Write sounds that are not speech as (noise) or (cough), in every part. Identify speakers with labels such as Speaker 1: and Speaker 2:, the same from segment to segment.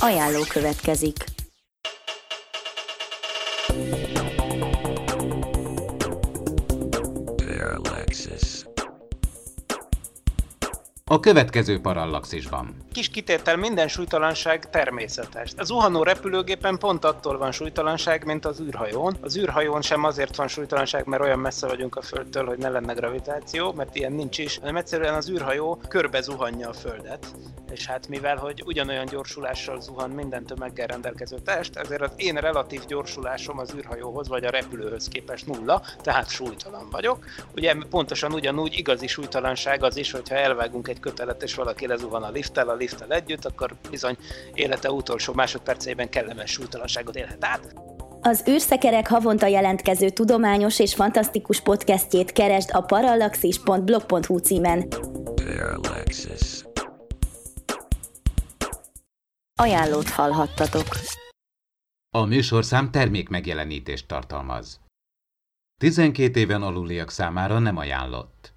Speaker 1: Ajánló következik.
Speaker 2: A következő parallaxisban.
Speaker 3: Kis kitétel minden súlytalanság természetes. A zuhanó repülőgépen pont attól van súlytalanság, mint az űrhajón. Az űrhajón sem azért van súlytalanság, mert olyan messze vagyunk a Földtől, hogy ne lenne gravitáció, mert ilyen nincs is, hanem egyszerűen az űrhajó körbe zuhanja a Földet. És hát mivel, hogy ugyanolyan gyorsulással zuhan minden tömeggel rendelkező test, ezért az én relatív gyorsulásom az űrhajóhoz vagy a repülőhöz képest nulla, tehát súlytalan vagyok. Ugye pontosan ugyanúgy igazi súlytalanság az is, hogyha elvágunk egy kötelet és valaki lezuhan a lifttel, a lifttel együtt, akkor bizony élete utolsó másodperceiben kellemes súlytalanságot élhet át.
Speaker 1: Az űrszekerek havonta jelentkező tudományos és fantasztikus podcastjét keresd a parallaxis.blog.hu címen. Parallaxis. Ajánlót hallhattatok.
Speaker 2: A műsorszám termék megjelenítést tartalmaz. 12 éven aluliak számára nem ajánlott.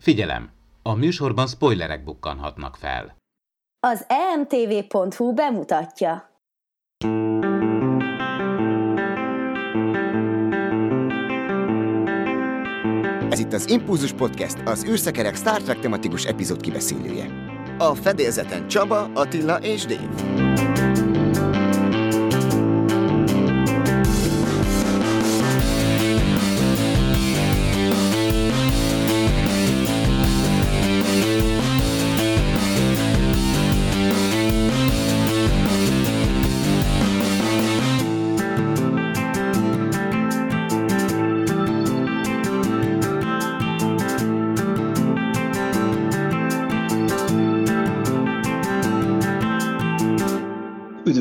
Speaker 2: Figyelem! A műsorban spoilerek bukkanhatnak fel.
Speaker 1: Az emtv.hu bemutatja.
Speaker 4: Ez itt az Impulzus Podcast, az űrszekerek Star Trek tematikus epizód kibeszélője. A fedélzeten Csaba, Attila és Dave.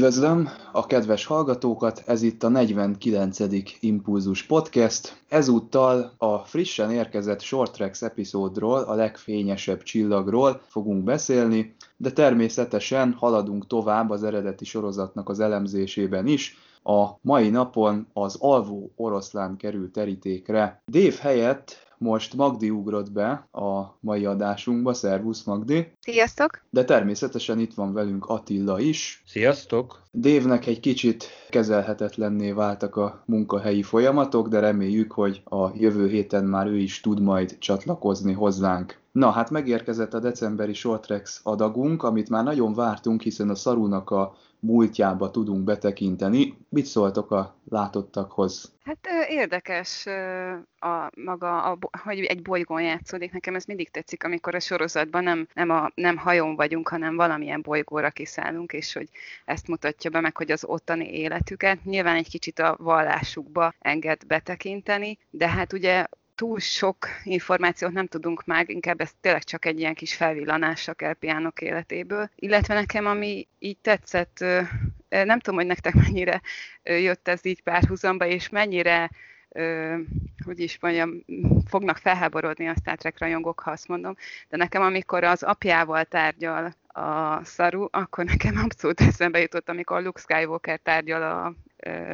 Speaker 5: Üdvözlöm a kedves hallgatókat, ez itt a 49. Impulzus Podcast. Ezúttal a frissen érkezett Short Tracks epizódról, a legfényesebb csillagról fogunk beszélni, de természetesen haladunk tovább az eredeti sorozatnak az elemzésében is. A mai napon az alvó oroszlán kerül terítékre. Dave helyett most Magdi ugrott be a mai adásunkba. Szervusz Magdi!
Speaker 6: Sziasztok!
Speaker 5: De természetesen itt van velünk Attila is.
Speaker 7: Sziasztok!
Speaker 5: Dévnek egy kicsit kezelhetetlenné váltak a munkahelyi folyamatok, de reméljük, hogy a jövő héten már ő is tud majd csatlakozni hozzánk. Na, hát megérkezett a decemberi Shortrex adagunk, amit már nagyon vártunk, hiszen a Szarunak a múltjába tudunk betekinteni. Mit szóltok a látottakhoz?
Speaker 6: Hát érdekes a maga, a, hogy egy bolygón játszódik. Nekem ez mindig tetszik, amikor a sorozatban nem, nem, a, nem hajón vagyunk, hanem valamilyen bolygóra kiszállunk, és hogy ezt mutatja be meg, hogy az ottani életüket. Nyilván egy kicsit a vallásukba enged betekinteni, de hát ugye túl sok információt nem tudunk meg, inkább ez tényleg csak egy ilyen kis felvillanás a kelpiánok életéből. Illetve nekem, ami így tetszett, nem tudom, hogy nektek mennyire jött ez így párhuzamba, és mennyire hogy is mondjam, fognak felháborodni a Star Trek rajongók, ha azt mondom, de nekem amikor az apjával tárgyal a szaru, akkor nekem abszolút eszembe jutott, amikor Luke Skywalker tárgyal a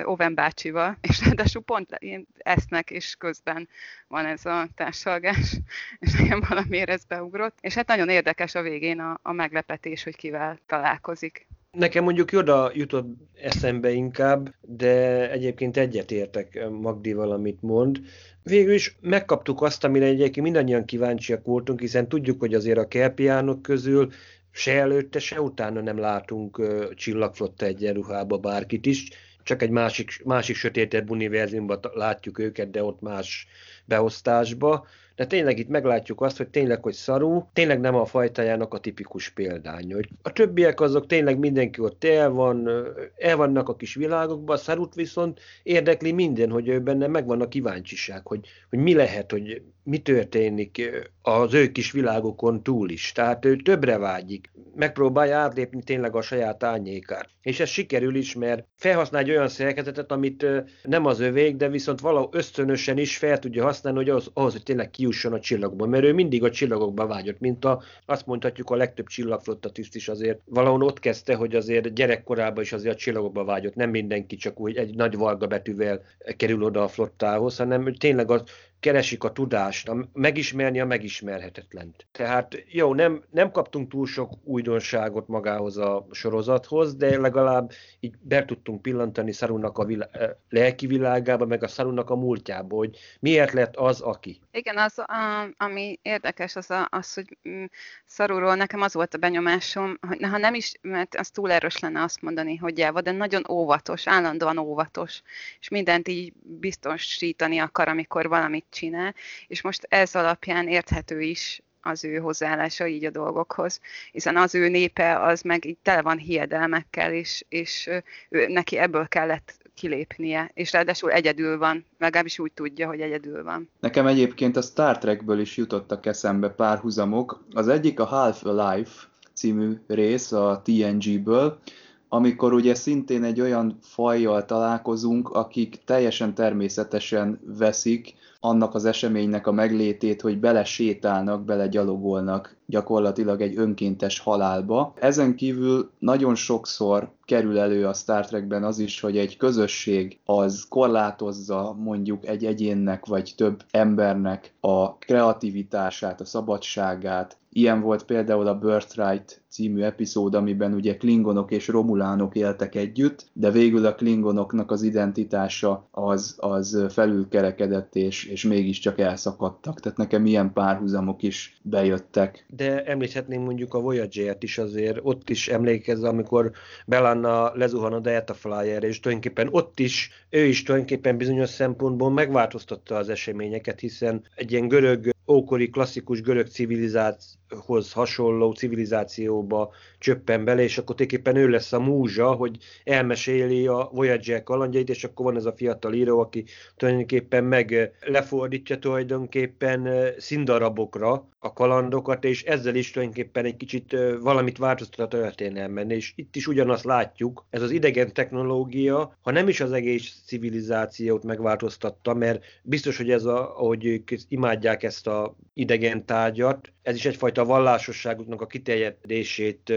Speaker 6: Oven bácsival, és ráadásul pont esznek, és közben van ez a társalgás, és nekem valamiért ez beugrott. És hát nagyon érdekes a végén a, a meglepetés, hogy kivel találkozik.
Speaker 7: Nekem mondjuk Joda jutott eszembe inkább, de egyébként egyetértek Magdival, amit mond. Végül is megkaptuk azt, amire egyébként mindannyian kíváncsiak voltunk, hiszen tudjuk, hogy azért a kerpiánok közül se előtte, se utána nem látunk uh, csillagflotta egyenruhába bárkit is, csak egy másik, másik sötétebb univerzumban látjuk őket, de ott más beosztásba de tényleg itt meglátjuk azt, hogy tényleg, hogy szarú, tényleg nem a fajtájának a tipikus példány. Hogy a többiek azok tényleg mindenki ott el van, el vannak a kis világokban, a szarút viszont érdekli minden, hogy ő benne megvan a kíváncsiság, hogy, hogy mi lehet, hogy mi történik az ő kis világokon túl is. Tehát ő többre vágyik, megpróbálja átlépni tényleg a saját árnyékát. És ez sikerül is, mert felhasznál egy olyan szerkezetet, amit nem az övék, de viszont valahol ösztönösen is fel tudja használni, hogy az, ahhoz, hogy tényleg kijusson a csillagokba, mert ő mindig a csillagokba vágyott, mint a, azt mondhatjuk a legtöbb csillagflotta tiszt is azért valahol ott kezdte, hogy azért gyerekkorában is azért a csillagokba vágyott, nem mindenki csak úgy egy nagy varga betűvel kerül oda a flottához, hanem tényleg az, keresik a tudást, a, megismerni a megismerhetetlent. Tehát jó, nem, nem kaptunk túl sok újdonságot magához a sorozathoz, de legalább így be tudtunk pillantani Szarunnak a vilá, eh, lelki világába, meg a Szarunnak a múltjába, hogy miért lett az, aki.
Speaker 6: Igen, az, a, ami érdekes, az, a, az hogy mm, Szaruról nekem az volt a benyomásom, hogy ha nem is, mert az túl erős lenne azt mondani, hogy elva, de nagyon óvatos, állandóan óvatos, és mindent így biztosítani akar, amikor valamit csinál, és most ez alapján érthető is az ő hozzáállása így a dolgokhoz, hiszen az ő népe az meg így tele van hiedelmekkel, és, és ő, neki ebből kellett kilépnie, és ráadásul egyedül van, legalábbis úgy tudja, hogy egyedül van.
Speaker 5: Nekem egyébként a Star Trekből is jutottak eszembe párhuzamok. Az egyik a Half-Life című rész a TNG-ből, amikor ugye szintén egy olyan fajjal találkozunk, akik teljesen természetesen veszik annak az eseménynek a meglétét, hogy bele sétálnak, bele gyalogolnak gyakorlatilag egy önkéntes halálba. Ezen kívül nagyon sokszor kerül elő a Star Trekben az is, hogy egy közösség az korlátozza mondjuk egy egyénnek vagy több embernek a kreativitását, a szabadságát. Ilyen volt például a Birthright című epizód, amiben ugye klingonok és romulánok éltek együtt, de végül a klingonoknak az identitása az, az felülkerekedett, és, és mégiscsak elszakadtak. Tehát nekem ilyen párhuzamok is bejöttek.
Speaker 7: De említhetném mondjuk a Voyager-t is azért, ott is emlékezve, amikor Belanna lezuhan a Delta Flyer, és tulajdonképpen ott is, ő is tulajdonképpen bizonyos szempontból megváltoztatta az eseményeket, hiszen egy ilyen görög ókori klasszikus görög civilizációhoz hasonló civilizációba csöppen bele, és akkor tulajdonképpen ő lesz a múzsa, hogy elmeséli a Voyager kalandjait, és akkor van ez a fiatal író, aki tulajdonképpen meg lefordítja tulajdonképpen színdarabokra a kalandokat, és ezzel is tulajdonképpen egy kicsit valamit változtat a történelmen, és itt is ugyanazt látjuk, ez az idegen technológia, ha nem is az egész civilizációt megváltoztatta, mert biztos, hogy ez, a, ahogy ők imádják ezt a idegen tárgyat, ez is egyfajta vallásosságuknak a kiterjedését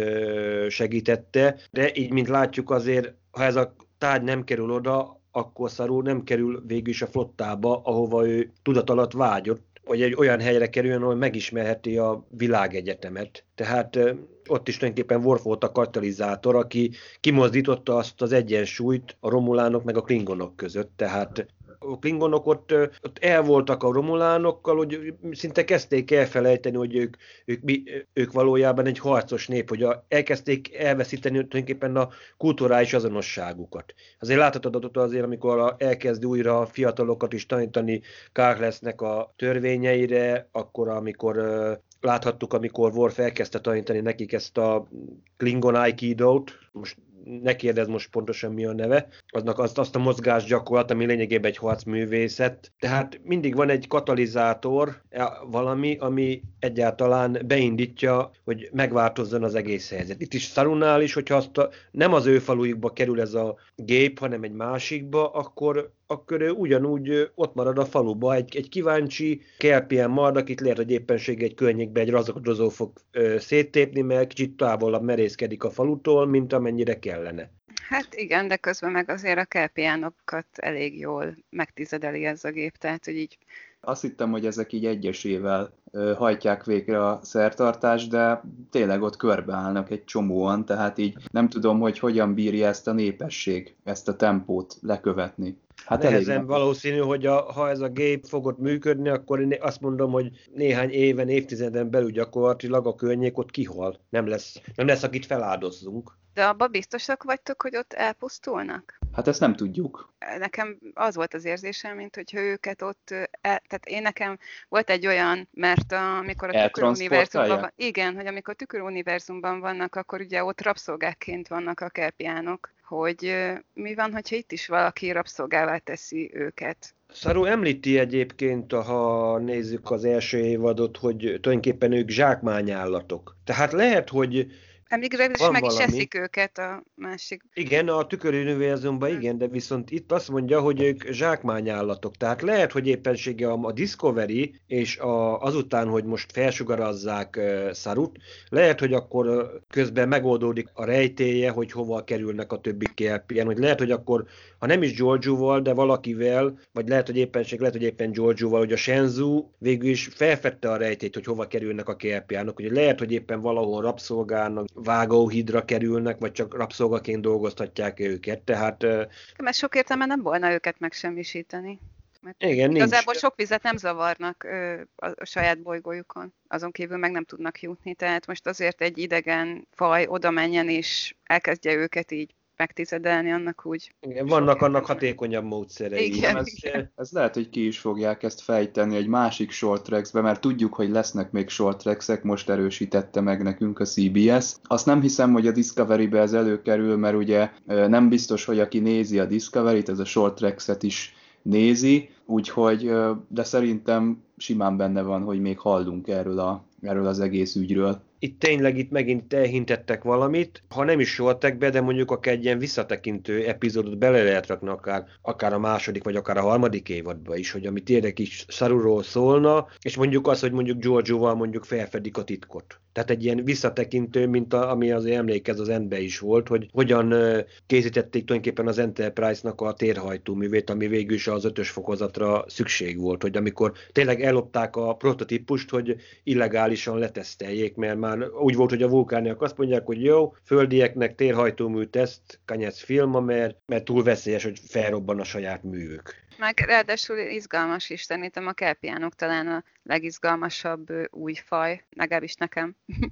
Speaker 7: segítette, de így, mint látjuk azért, ha ez a tárgy nem kerül oda, akkor szarul nem kerül végül is a flottába, ahova ő tudat alatt vágyott, hogy egy olyan helyre kerüljön, ahol megismerheti a világegyetemet. Tehát ott is tulajdonképpen Worf volt a katalizátor, aki kimozdította azt az egyensúlyt a romulánok meg a klingonok között. Tehát a klingonok ott, ott el voltak a romulánokkal, hogy szinte kezdték elfelejteni, hogy ők, ők, ők valójában egy harcos nép, hogy a, elkezdték elveszíteni tulajdonképpen a kulturális azonosságukat. Azért láthatod ott azért, amikor elkezd újra a fiatalokat is tanítani Kárlesznek a törvényeire, akkor amikor láthattuk, amikor Worf elkezdte tanítani nekik ezt a Klingon Aikido-t, most ne kérdezz most pontosan mi a neve, aznak azt, azt a mozgás gyakorlat, ami lényegében egy harcművészet. Tehát mindig van egy katalizátor, e, valami, ami egyáltalán beindítja, hogy megváltozzon az egész helyzet. Itt is Szarunál is, hogyha azt a, nem az ő falujukba kerül ez a gép, hanem egy másikba, akkor akkor ő ugyanúgy ott marad a faluba, egy, egy kíváncsi kelpien marad, akit lehet, hogy éppenség egy környékbe egy razakodozó fog ö, széttépni, mert kicsit távolabb merészkedik a falutól, mint amennyire kellene.
Speaker 6: Hát igen, de közben meg azért a kelpiánokat elég jól megtizedeli ez a gép, tehát hogy így
Speaker 5: azt hittem, hogy ezek így egyesével hajtják végre a szertartást, de tényleg ott körbeállnak egy csomóan, tehát így nem tudom, hogy hogyan bírja ezt a népesség, ezt a tempót lekövetni.
Speaker 7: Hát Nehezen valószínű, hogy a, ha ez a gép fogott működni, akkor én azt mondom, hogy néhány éven, évtizeden belül gyakorlatilag a környék ott kihal. Nem lesz, nem lesz akit feláldozzunk.
Speaker 6: De abban biztosak vagytok, hogy ott elpusztulnak?
Speaker 5: Hát ezt nem tudjuk.
Speaker 6: Nekem az volt az érzésem, mint hogy őket ott, el, tehát én nekem volt egy olyan, mert amikor a tüköruniverzumban van, igen, hogy amikor tüköruniverzumban vannak, akkor ugye ott rabszolgákként vannak a kelpiánok, hogy mi van, hogyha itt is valaki rabszolgává teszi őket.
Speaker 7: Szarú említi egyébként, ha nézzük az első évadot, hogy tulajdonképpen ők zsákmányállatok. Tehát lehet, hogy
Speaker 6: És
Speaker 7: Van
Speaker 6: meg is
Speaker 7: valami.
Speaker 6: eszik őket a másik.
Speaker 7: Igen, a tükörűnőverzumban igen, de viszont itt azt mondja, hogy ők zsákmányállatok. Tehát lehet, hogy éppensége a, a Discovery, és a, azután, hogy most felsugarazzák uh, Sarut, lehet, hogy akkor közben megoldódik a rejtéje, hogy hova kerülnek a többi kelpien, hogy lehet, hogy akkor, ha nem is Giorgio-val, de valakivel, vagy lehet, hogy éppenség, lehet, hogy éppen Giorgio-val, hogy a Shenzhou végül is felfedte a rejtét, hogy hova kerülnek a kelpiánok, hogy lehet, hogy éppen valahol rabszolgának, vágóhidra kerülnek, vagy csak rabszolgaként dolgoztatják őket, tehát
Speaker 6: Mert sok értelme nem volna őket megsemmisíteni. Mert
Speaker 7: igen, nincs.
Speaker 6: Igazából sok vizet nem zavarnak ö, a, a saját bolygójukon, azon kívül meg nem tudnak jutni, tehát most azért egy idegen faj oda menjen és elkezdje őket így megtizedelni, annak úgy.
Speaker 7: Igen, vannak annak hatékonyabb módszerei.
Speaker 6: Igen.
Speaker 5: Ez, ez lehet, hogy ki is fogják ezt fejteni egy másik short tracks-be, mert tudjuk, hogy lesznek még short tracks most erősítette meg nekünk a CBS. Azt nem hiszem, hogy a Discovery-be ez előkerül, mert ugye nem biztos, hogy aki nézi a Discovery-t, ez a short tracks-et is nézi, úgyhogy, de szerintem simán benne van, hogy még hallunk erről, a, erről az egész ügyről.
Speaker 7: Itt tényleg itt megint elhintettek valamit, ha nem is soltek be, de mondjuk akár egy ilyen visszatekintő epizódot bele lehet rakni akár, akár a második, vagy akár a harmadik évadba is, hogy ami tényleg is Saruról szólna, és mondjuk az, hogy mondjuk Giorgio-val mondjuk felfedik a titkot. Tehát egy ilyen visszatekintő, mint a, ami az emlékez az endbe is volt, hogy hogyan készítették tulajdonképpen az Enterprise-nak a térhajtóművét, ami végül is az ötös fokozatra szükség volt, hogy amikor tényleg ellopták a prototípust, hogy illegálisan leteszteljék, mert már úgy volt, hogy a vulkániak azt mondják, hogy jó, földieknek térhajtómű teszt, kanyec filma, mert, mert túl veszélyes, hogy felrobban a saját művük.
Speaker 6: Meg ráadásul izgalmas is, szerintem a kelpiánok talán a legizgalmasabb új faj, legalábbis nekem. (laughs)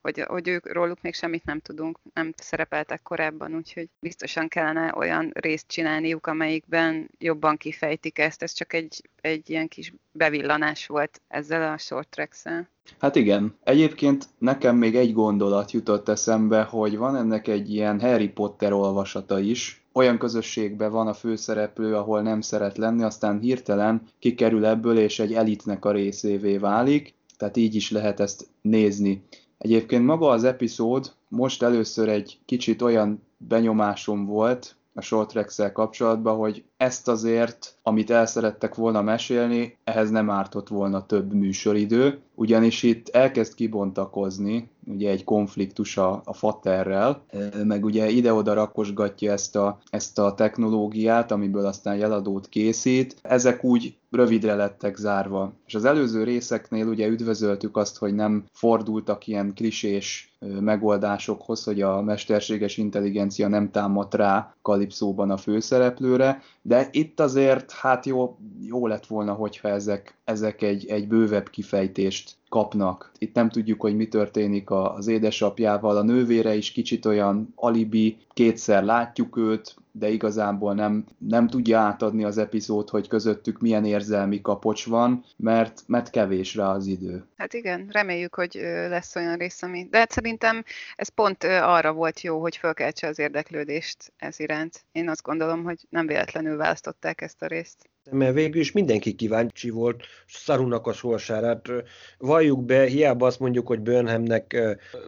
Speaker 6: hogy, hogy ők róluk még semmit nem tudunk, nem szerepeltek korábban, úgyhogy biztosan kellene olyan részt csinálniuk, amelyikben jobban kifejtik ezt. Ez csak egy, egy ilyen kis bevillanás volt ezzel a short tracks-el.
Speaker 5: Hát igen. Egyébként nekem még egy gondolat jutott eszembe, hogy van ennek egy ilyen Harry Potter olvasata is. Olyan közösségben van a főszereplő, ahol nem szeret lenni, aztán hirtelen kikerül ebből, és egy elitnek a részévé válik. Tehát így is lehet ezt nézni. Egyébként maga az epizód most először egy kicsit olyan benyomásom volt a short tracks kapcsolatban, hogy ezt azért, amit el szerettek volna mesélni, ehhez nem ártott volna több műsoridő, ugyanis itt elkezd kibontakozni ugye egy konfliktus a, a Fatterrel, meg ugye ide-oda rakosgatja ezt a, ezt a technológiát, amiből aztán jeladót készít. Ezek úgy rövidre lettek zárva. És az előző részeknél ugye üdvözöltük azt, hogy nem fordultak ilyen klisés megoldásokhoz, hogy a mesterséges intelligencia nem támad rá Kalipszóban a főszereplőre, de itt azért hát jó, jó lett volna, hogyha ezek, ezek egy, egy bővebb kifejtést kapnak. Itt nem tudjuk, hogy mi történik az édesapjával, a nővére is kicsit olyan alibi, kétszer látjuk őt, de igazából nem, nem tudja átadni az epizód, hogy közöttük milyen érzelmi kapocs van, mert, mert kevés rá az idő.
Speaker 6: Hát igen, reméljük, hogy lesz olyan rész, ami... De hát szerintem ez pont arra volt jó, hogy fölkeltse az érdeklődést ez iránt. Én azt gondolom, hogy nem véletlenül választották ezt a részt.
Speaker 7: Mert végül is mindenki kíváncsi volt Szarunak a sorsára. Ö, valljuk be, hiába azt mondjuk, hogy Burnhamnek,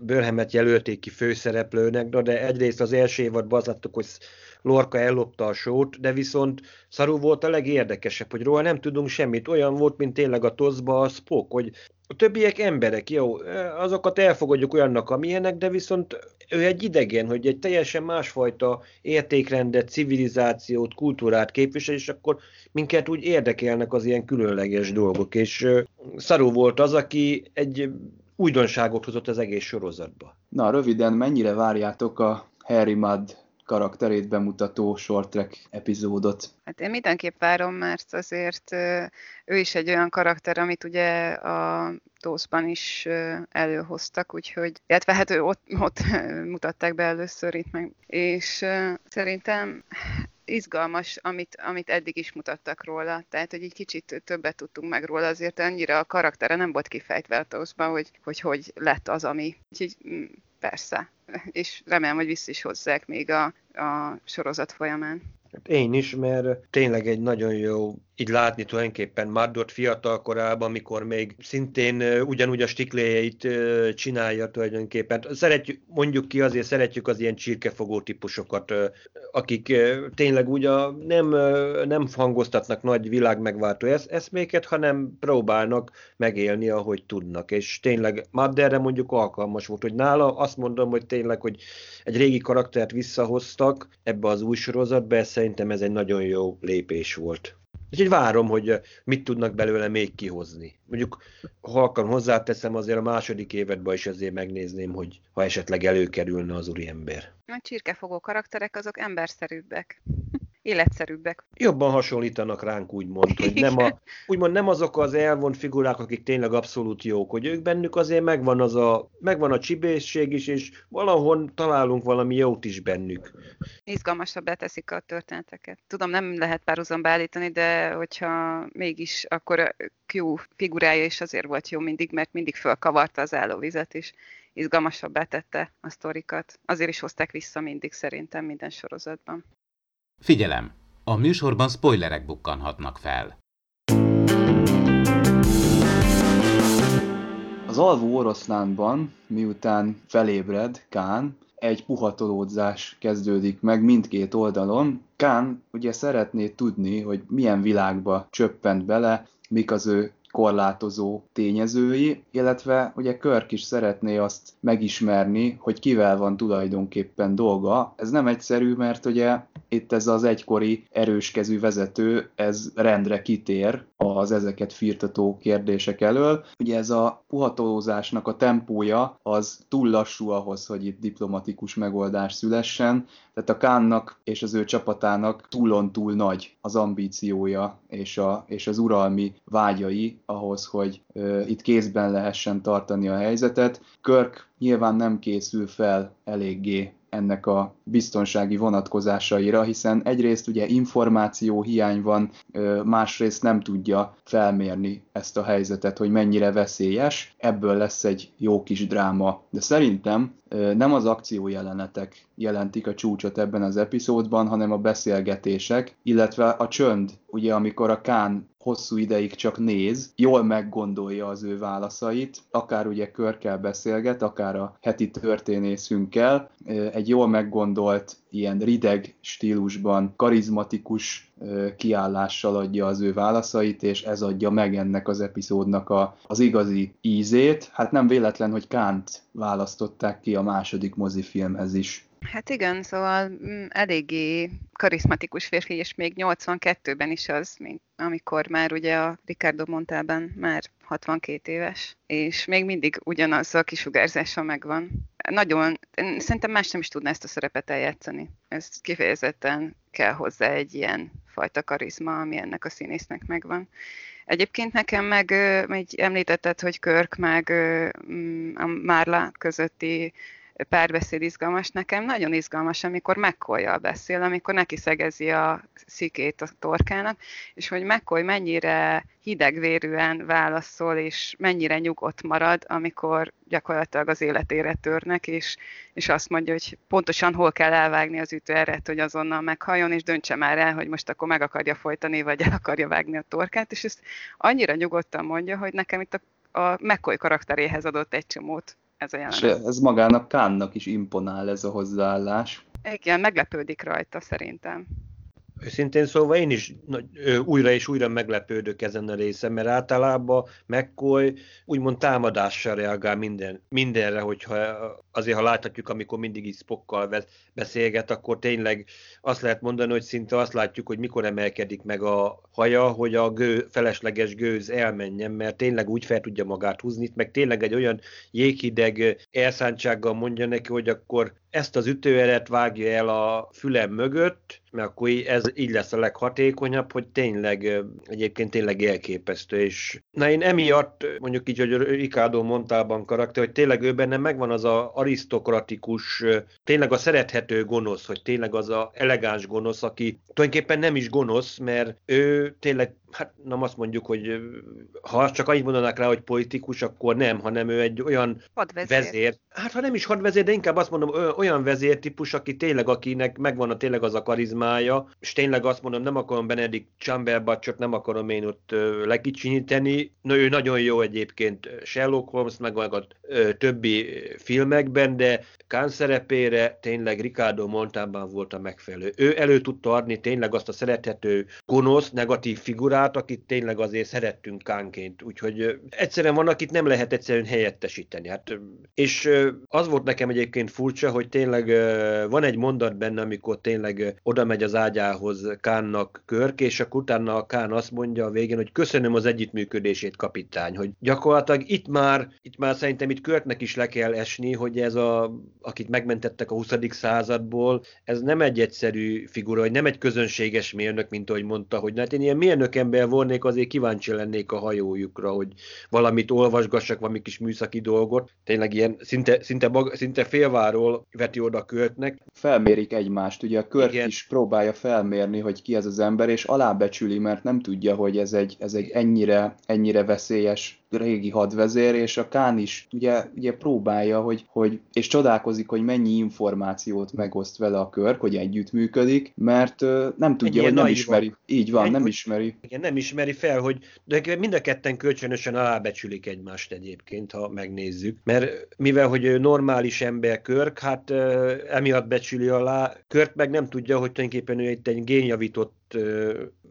Speaker 7: Burnhamet jelölték ki főszereplőnek, de egyrészt az első évadban azt láttuk, hogy Lorca ellopta a sót, de viszont Szaru volt a legérdekesebb, hogy róla nem tudunk semmit. Olyan volt, mint tényleg a toszba a Spock, hogy a többiek emberek, jó, azokat elfogadjuk olyannak, amilyenek, de viszont ő egy idegen, hogy egy teljesen másfajta értékrendet, civilizációt, kultúrát képvisel, és akkor minket úgy érdekelnek az ilyen különleges dolgok. És Szaru volt az, aki egy újdonságot hozott az egész sorozatba.
Speaker 5: Na, röviden, mennyire várjátok a Harry Mudd karakterét bemutató short track epizódot?
Speaker 6: Hát én mindenképp várom, mert azért ő is egy olyan karakter, amit ugye a Tószban is előhoztak, úgyhogy, illetve hát ő ott, ott (laughs) mutatták be először itt meg, és szerintem izgalmas, amit, amit eddig is mutattak róla, tehát hogy egy kicsit többet tudtunk meg róla, azért annyira a karaktere nem volt kifejtve a hogy, hogy hogy lett az, ami. Úgyhogy mm, persze, és remélem, hogy vissza is hozzák még a, a sorozat folyamán.
Speaker 7: Hát Én is, mert tényleg egy nagyon jó így látni tulajdonképpen Mardot fiatal korában, amikor még szintén ugyanúgy a stikléjeit csinálja tulajdonképpen. Szeretjük, mondjuk ki azért szeretjük az ilyen csirkefogó típusokat, akik tényleg úgy a, nem, nem hangoztatnak nagy világmegváltó eszméket, hanem próbálnak megélni, ahogy tudnak. És tényleg Madderre mondjuk alkalmas volt, hogy nála azt mondom, hogy tényleg, hogy egy régi karaktert visszahoztak ebbe az új sorozatba, szerintem ez egy nagyon jó lépés volt. Úgyhogy várom, hogy mit tudnak belőle még kihozni. Mondjuk, ha akar hozzáteszem, azért a második évedben is azért megnézném, hogy ha esetleg előkerülne az úriember.
Speaker 6: A csirkefogó karakterek azok emberszerűbbek életszerűbbek.
Speaker 7: Jobban hasonlítanak ránk, úgymond, hogy nem, a, (laughs) úgymond nem azok az elvont figurák, akik tényleg abszolút jók, hogy ők bennük azért megvan, az a, megvan a csibészség is, és valahol találunk valami jót is bennük.
Speaker 6: Izgalmasabbá teszik a történeteket. Tudom, nem lehet párhuzamba állítani, de hogyha mégis, akkor a Q figurája is azért volt jó mindig, mert mindig fölkavarta az állóvizet is izgalmasabbá tette a sztorikat. Azért is hozták vissza mindig szerintem minden sorozatban.
Speaker 2: Figyelem! A műsorban spoilerek bukkanhatnak fel.
Speaker 5: Az alvó oroszlánban, miután felébred Kán, egy puhatolódzás kezdődik meg mindkét oldalon. Kán ugye szeretné tudni, hogy milyen világba csöppent bele, mik az ő korlátozó tényezői, illetve ugye Körk is szeretné azt megismerni, hogy kivel van tulajdonképpen dolga. Ez nem egyszerű, mert ugye itt ez az egykori erőskezű vezető, ez rendre kitér az ezeket firtató kérdések elől. Ugye ez a puhatolózásnak a tempója az túl lassú ahhoz, hogy itt diplomatikus megoldás szülessen, tehát a Kánnak és az ő csapatának túlon túl nagy az ambíciója és, a, és az uralmi vágyai ahhoz, hogy ö, itt kézben lehessen tartani a helyzetet. Körk nyilván nem készül fel eléggé ennek a biztonsági vonatkozásaira, hiszen egyrészt ugye információ hiány van, másrészt nem tudja felmérni ezt a helyzetet, hogy mennyire veszélyes, ebből lesz egy jó kis dráma. De szerintem nem az akciójelenetek jelentik a csúcsot ebben az epizódban, hanem a beszélgetések, illetve a csönd, ugye amikor a Kán hosszú ideig csak néz, jól meggondolja az ő válaszait, akár ugye körkel beszélget, akár a heti történészünkkel, egy jól meggondolt, ilyen rideg stílusban, karizmatikus kiállással adja az ő válaszait, és ez adja meg ennek az epizódnak a, az igazi ízét. Hát nem véletlen, hogy Kánt választották ki a második mozifilmhez is.
Speaker 6: Hát igen, szóval mm, eléggé karizmatikus férfi, és még 82-ben is az, mint amikor már ugye a Ricardo Montában már 62 éves, és még mindig ugyanaz a kisugárzása megvan. Nagyon, szerintem más nem is tudná ezt a szerepet eljátszani. Ez kifejezetten kell hozzá egy ilyen fajta karizma, ami ennek a színésznek megvan. Egyébként nekem meg, így említetted, hogy Körk meg mm, a Márla közötti párbeszéd izgalmas. Nekem nagyon izgalmas, amikor mccoy beszél, amikor neki szegezi a szikét a torkának, és hogy McCoy mennyire hidegvérűen válaszol, és mennyire nyugodt marad, amikor gyakorlatilag az életére törnek, és, és azt mondja, hogy pontosan hol kell elvágni az ütőeret, hogy azonnal meghalljon, és döntse már el, hogy most akkor meg akarja folytani, vagy el akarja vágni a torkát, és ezt annyira nyugodtan mondja, hogy nekem itt a, a McCoy karakteréhez adott egy csomót ez a jelenet. És
Speaker 5: ez magának Kánnak is imponál ez a hozzáállás.
Speaker 6: Igen, meglepődik rajta szerintem.
Speaker 7: Őszintén szóval én is újra és újra meglepődök ezen a részen, mert általában McCoy úgymond támadással reagál minden, mindenre, hogyha azért ha láthatjuk, amikor mindig is Spockkal beszélget, akkor tényleg azt lehet mondani, hogy szinte azt látjuk, hogy mikor emelkedik meg a haja, hogy a gő, felesleges gőz elmenjen, mert tényleg úgy fel tudja magát húzni, meg tényleg egy olyan jéghideg elszántsággal mondja neki, hogy akkor ezt az ütőeret vágja el a fülem mögött, mert akkor ez így lesz a leghatékonyabb, hogy tényleg, egyébként tényleg elképesztő. És na én emiatt, mondjuk így, hogy Ricardo Montában karakter, hogy tényleg ő benne megvan az a arisztokratikus, tényleg a szerethető gonosz, hogy tényleg az a elegáns gonosz, aki tulajdonképpen nem is gonosz, mert ő tényleg hát nem azt mondjuk, hogy ha csak annyit mondanák rá, hogy politikus, akkor nem, hanem ő egy olyan
Speaker 6: Hadvezér.
Speaker 7: vezér. Hát ha nem is hadvezér, de inkább azt mondom, olyan vezértípus, aki tényleg, akinek megvan a tényleg az a karizmája, és tényleg azt mondom, nem akarom Benedict Cumberbatchot, nem akarom én ott lekicsinyíteni. No, ő nagyon jó egyébként Sherlock Holmes, meg a többi filmekben, de Kán szerepére tényleg Ricardo Montalban volt a megfelelő. Ő elő tudta adni tényleg azt a szerethető gonosz, negatív figurát, akit tényleg azért szerettünk Kánként. Úgyhogy egyszerűen van, akit nem lehet egyszerűen helyettesíteni. Hát, és az volt nekem egyébként furcsa, hogy tényleg van egy mondat benne, amikor tényleg oda megy az ágyához Kánnak Körk, és akkor utána a Kán azt mondja a végén, hogy köszönöm az együttműködését, kapitány, hogy gyakorlatilag itt már, itt már szerintem itt Körknek is le kell esni, hogy ez a, akit megmentettek a 20. századból, ez nem egy egyszerű figura, hogy nem egy közönséges mérnök, mint ahogy mondta, hogy hát én ilyen mérnök ember volnék, azért kíváncsi lennék a hajójukra, hogy valamit olvasgassak, valami kis műszaki dolgot. Tényleg ilyen szinte, szinte, maga, szinte félváról veti oda Körknek.
Speaker 5: Felmérik egymást, ugye a Körk
Speaker 7: Igen.
Speaker 5: is próbálja felmérni, hogy ki ez az ember, és alábecsüli, mert nem tudja, hogy ez egy, ez egy ennyire, ennyire veszélyes régi hadvezér, és a Kán is ugye, ugye próbálja, hogy, hogy, és csodálkozik, hogy mennyi információt megoszt vele a Körk, hogy együttműködik, mert ö, nem tudja, hogy nem ismeri. Így van,
Speaker 7: Egy-
Speaker 5: nem ismeri.
Speaker 7: Igen, nem ismeri fel, hogy de mind a ketten kölcsönösen alábecsülik egymást egyébként, ha megnézzük. Mert mivel, hogy ő normális ember Körk, hát ö, emiatt becsüli alá, Körk meg nem tudja, hogy tulajdonképpen ő itt egy génjavított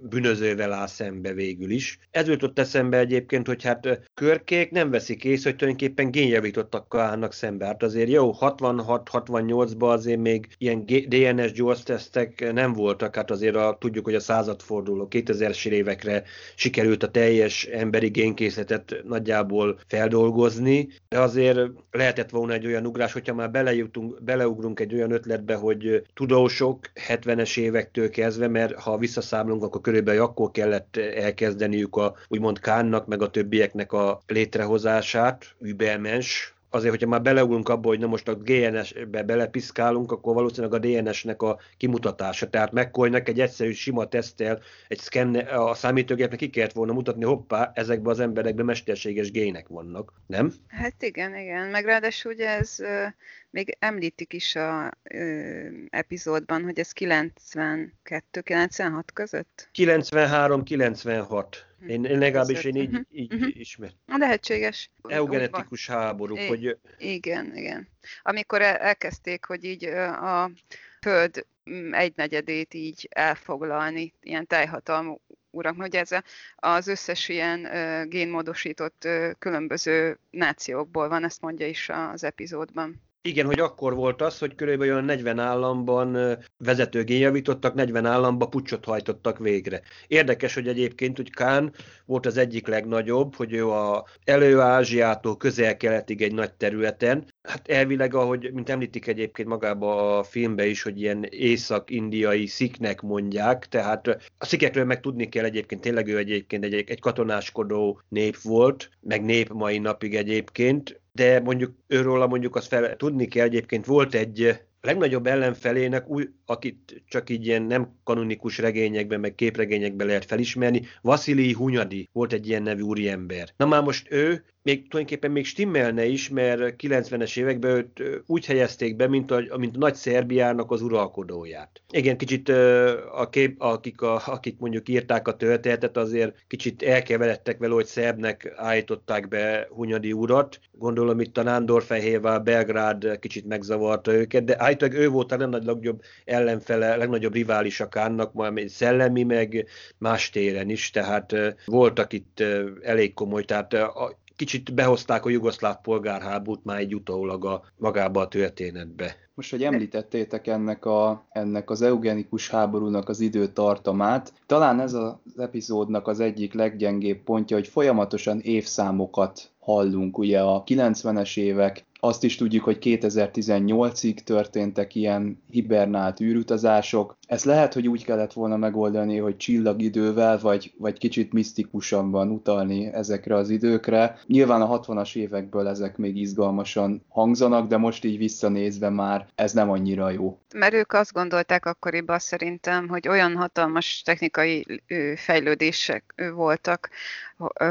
Speaker 7: bűnözővel áll szembe végül is. Ez jutott eszembe egyébként, hogy hát körkék nem veszik észre, hogy tulajdonképpen génjavítottakkal állnak szembe. Hát azért jó, 66-68-ban azért még ilyen DNS gyors tesztek nem voltak, hát azért a, tudjuk, hogy a századforduló 2000-es évekre sikerült a teljes emberi génkészletet nagyjából feldolgozni, de azért lehetett volna egy olyan ugrás, hogyha már belejutunk, beleugrunk egy olyan ötletbe, hogy tudósok 70-es évektől kezdve, mert ha visszaszámolunk, akkor körülbelül akkor kellett elkezdeniük a úgymond Kánnak, meg a többieknek a létrehozását, Übermensch, azért, hogyha már beleugrunk abba, hogy na most a GNS-be belepiszkálunk, akkor valószínűleg a DNS-nek a kimutatása. Tehát McCoy-nak egy egyszerű sima tesztel, egy szkenne, a számítógépnek ki kellett volna mutatni, hoppá, ezekben az emberekben mesterséges gének vannak, nem?
Speaker 6: Hát igen, igen. Meg ráadásul ugye ez még említik is a ö, epizódban, hogy ez 92-96 között.
Speaker 7: 93-96. Én, én legalábbis én így, így
Speaker 6: mhm.
Speaker 7: ismert.
Speaker 6: Lehetséges.
Speaker 7: Eugenetikus háborúk,
Speaker 6: É.
Speaker 7: hogy
Speaker 6: Igen, igen. Amikor el- elkezdték, hogy így a föld mm, egynegyedét így elfoglalni, ilyen teljhatalmú urak, hogy ez az összes ilyen génmódosított különböző nációkból van, ezt mondja is az epizódban.
Speaker 7: Igen, hogy akkor volt az, hogy körülbelül olyan 40 államban ö, vezető génjavítottak, 40 államba pucsot hajtottak végre. Érdekes, hogy egyébként, hogy Kán volt az egyik legnagyobb, hogy ő a Elő-Ázsiától közel-keletig egy nagy területen. Hát elvileg, ahogy, mint említik egyébként magába a filmbe is, hogy ilyen észak-indiai sziknek mondják, tehát a szikekről meg tudni kell egyébként, tényleg ő egyébként egy, egy katonáskodó nép volt, meg nép mai napig egyébként, de mondjuk őről mondjuk azt fel tudni kell, egyébként volt egy legnagyobb ellenfelének, új, akit csak így ilyen nem kanonikus regényekben, meg képregényekben lehet felismerni, Vasili Hunyadi volt egy ilyen nevű úriember. Na már most ő még tulajdonképpen még stimmelne is, mert 90-es években őt úgy helyezték be, mint a, mint a nagy Szerbiának az uralkodóját. Igen, kicsit a kép, akik, a, akik mondjuk írták a történetet, azért kicsit elkeveredtek vele, hogy szerbnek állították be Hunyadi urat. Gondolom itt a Nándorfehérvár, Belgrád kicsit megzavarta őket, de állítólag ő volt a legnagyobb ellenfele, legnagyobb rivális a Kánnak, majd szellemi, meg más téren is, tehát voltak itt elég komoly, tehát a, kicsit behozták a jugoszláv polgárháborút már egy utólag a, magába a történetbe.
Speaker 5: Most, hogy említettétek ennek, a, ennek az eugenikus háborúnak az időtartamát, talán ez az epizódnak az egyik leggyengébb pontja, hogy folyamatosan évszámokat hallunk, ugye a 90-es évek, Azt is tudjuk, hogy 2018-ig történtek ilyen hibernált űrutazások. Ez lehet, hogy úgy kellett volna megoldani, hogy csillagidővel, vagy, vagy kicsit misztikusabban utalni ezekre az időkre. Nyilván a 60-as évekből ezek még izgalmasan hangzanak, de most így visszanézve már ez nem annyira jó.
Speaker 6: Mert ők azt gondolták akkoriban szerintem, hogy olyan hatalmas technikai fejlődések voltak,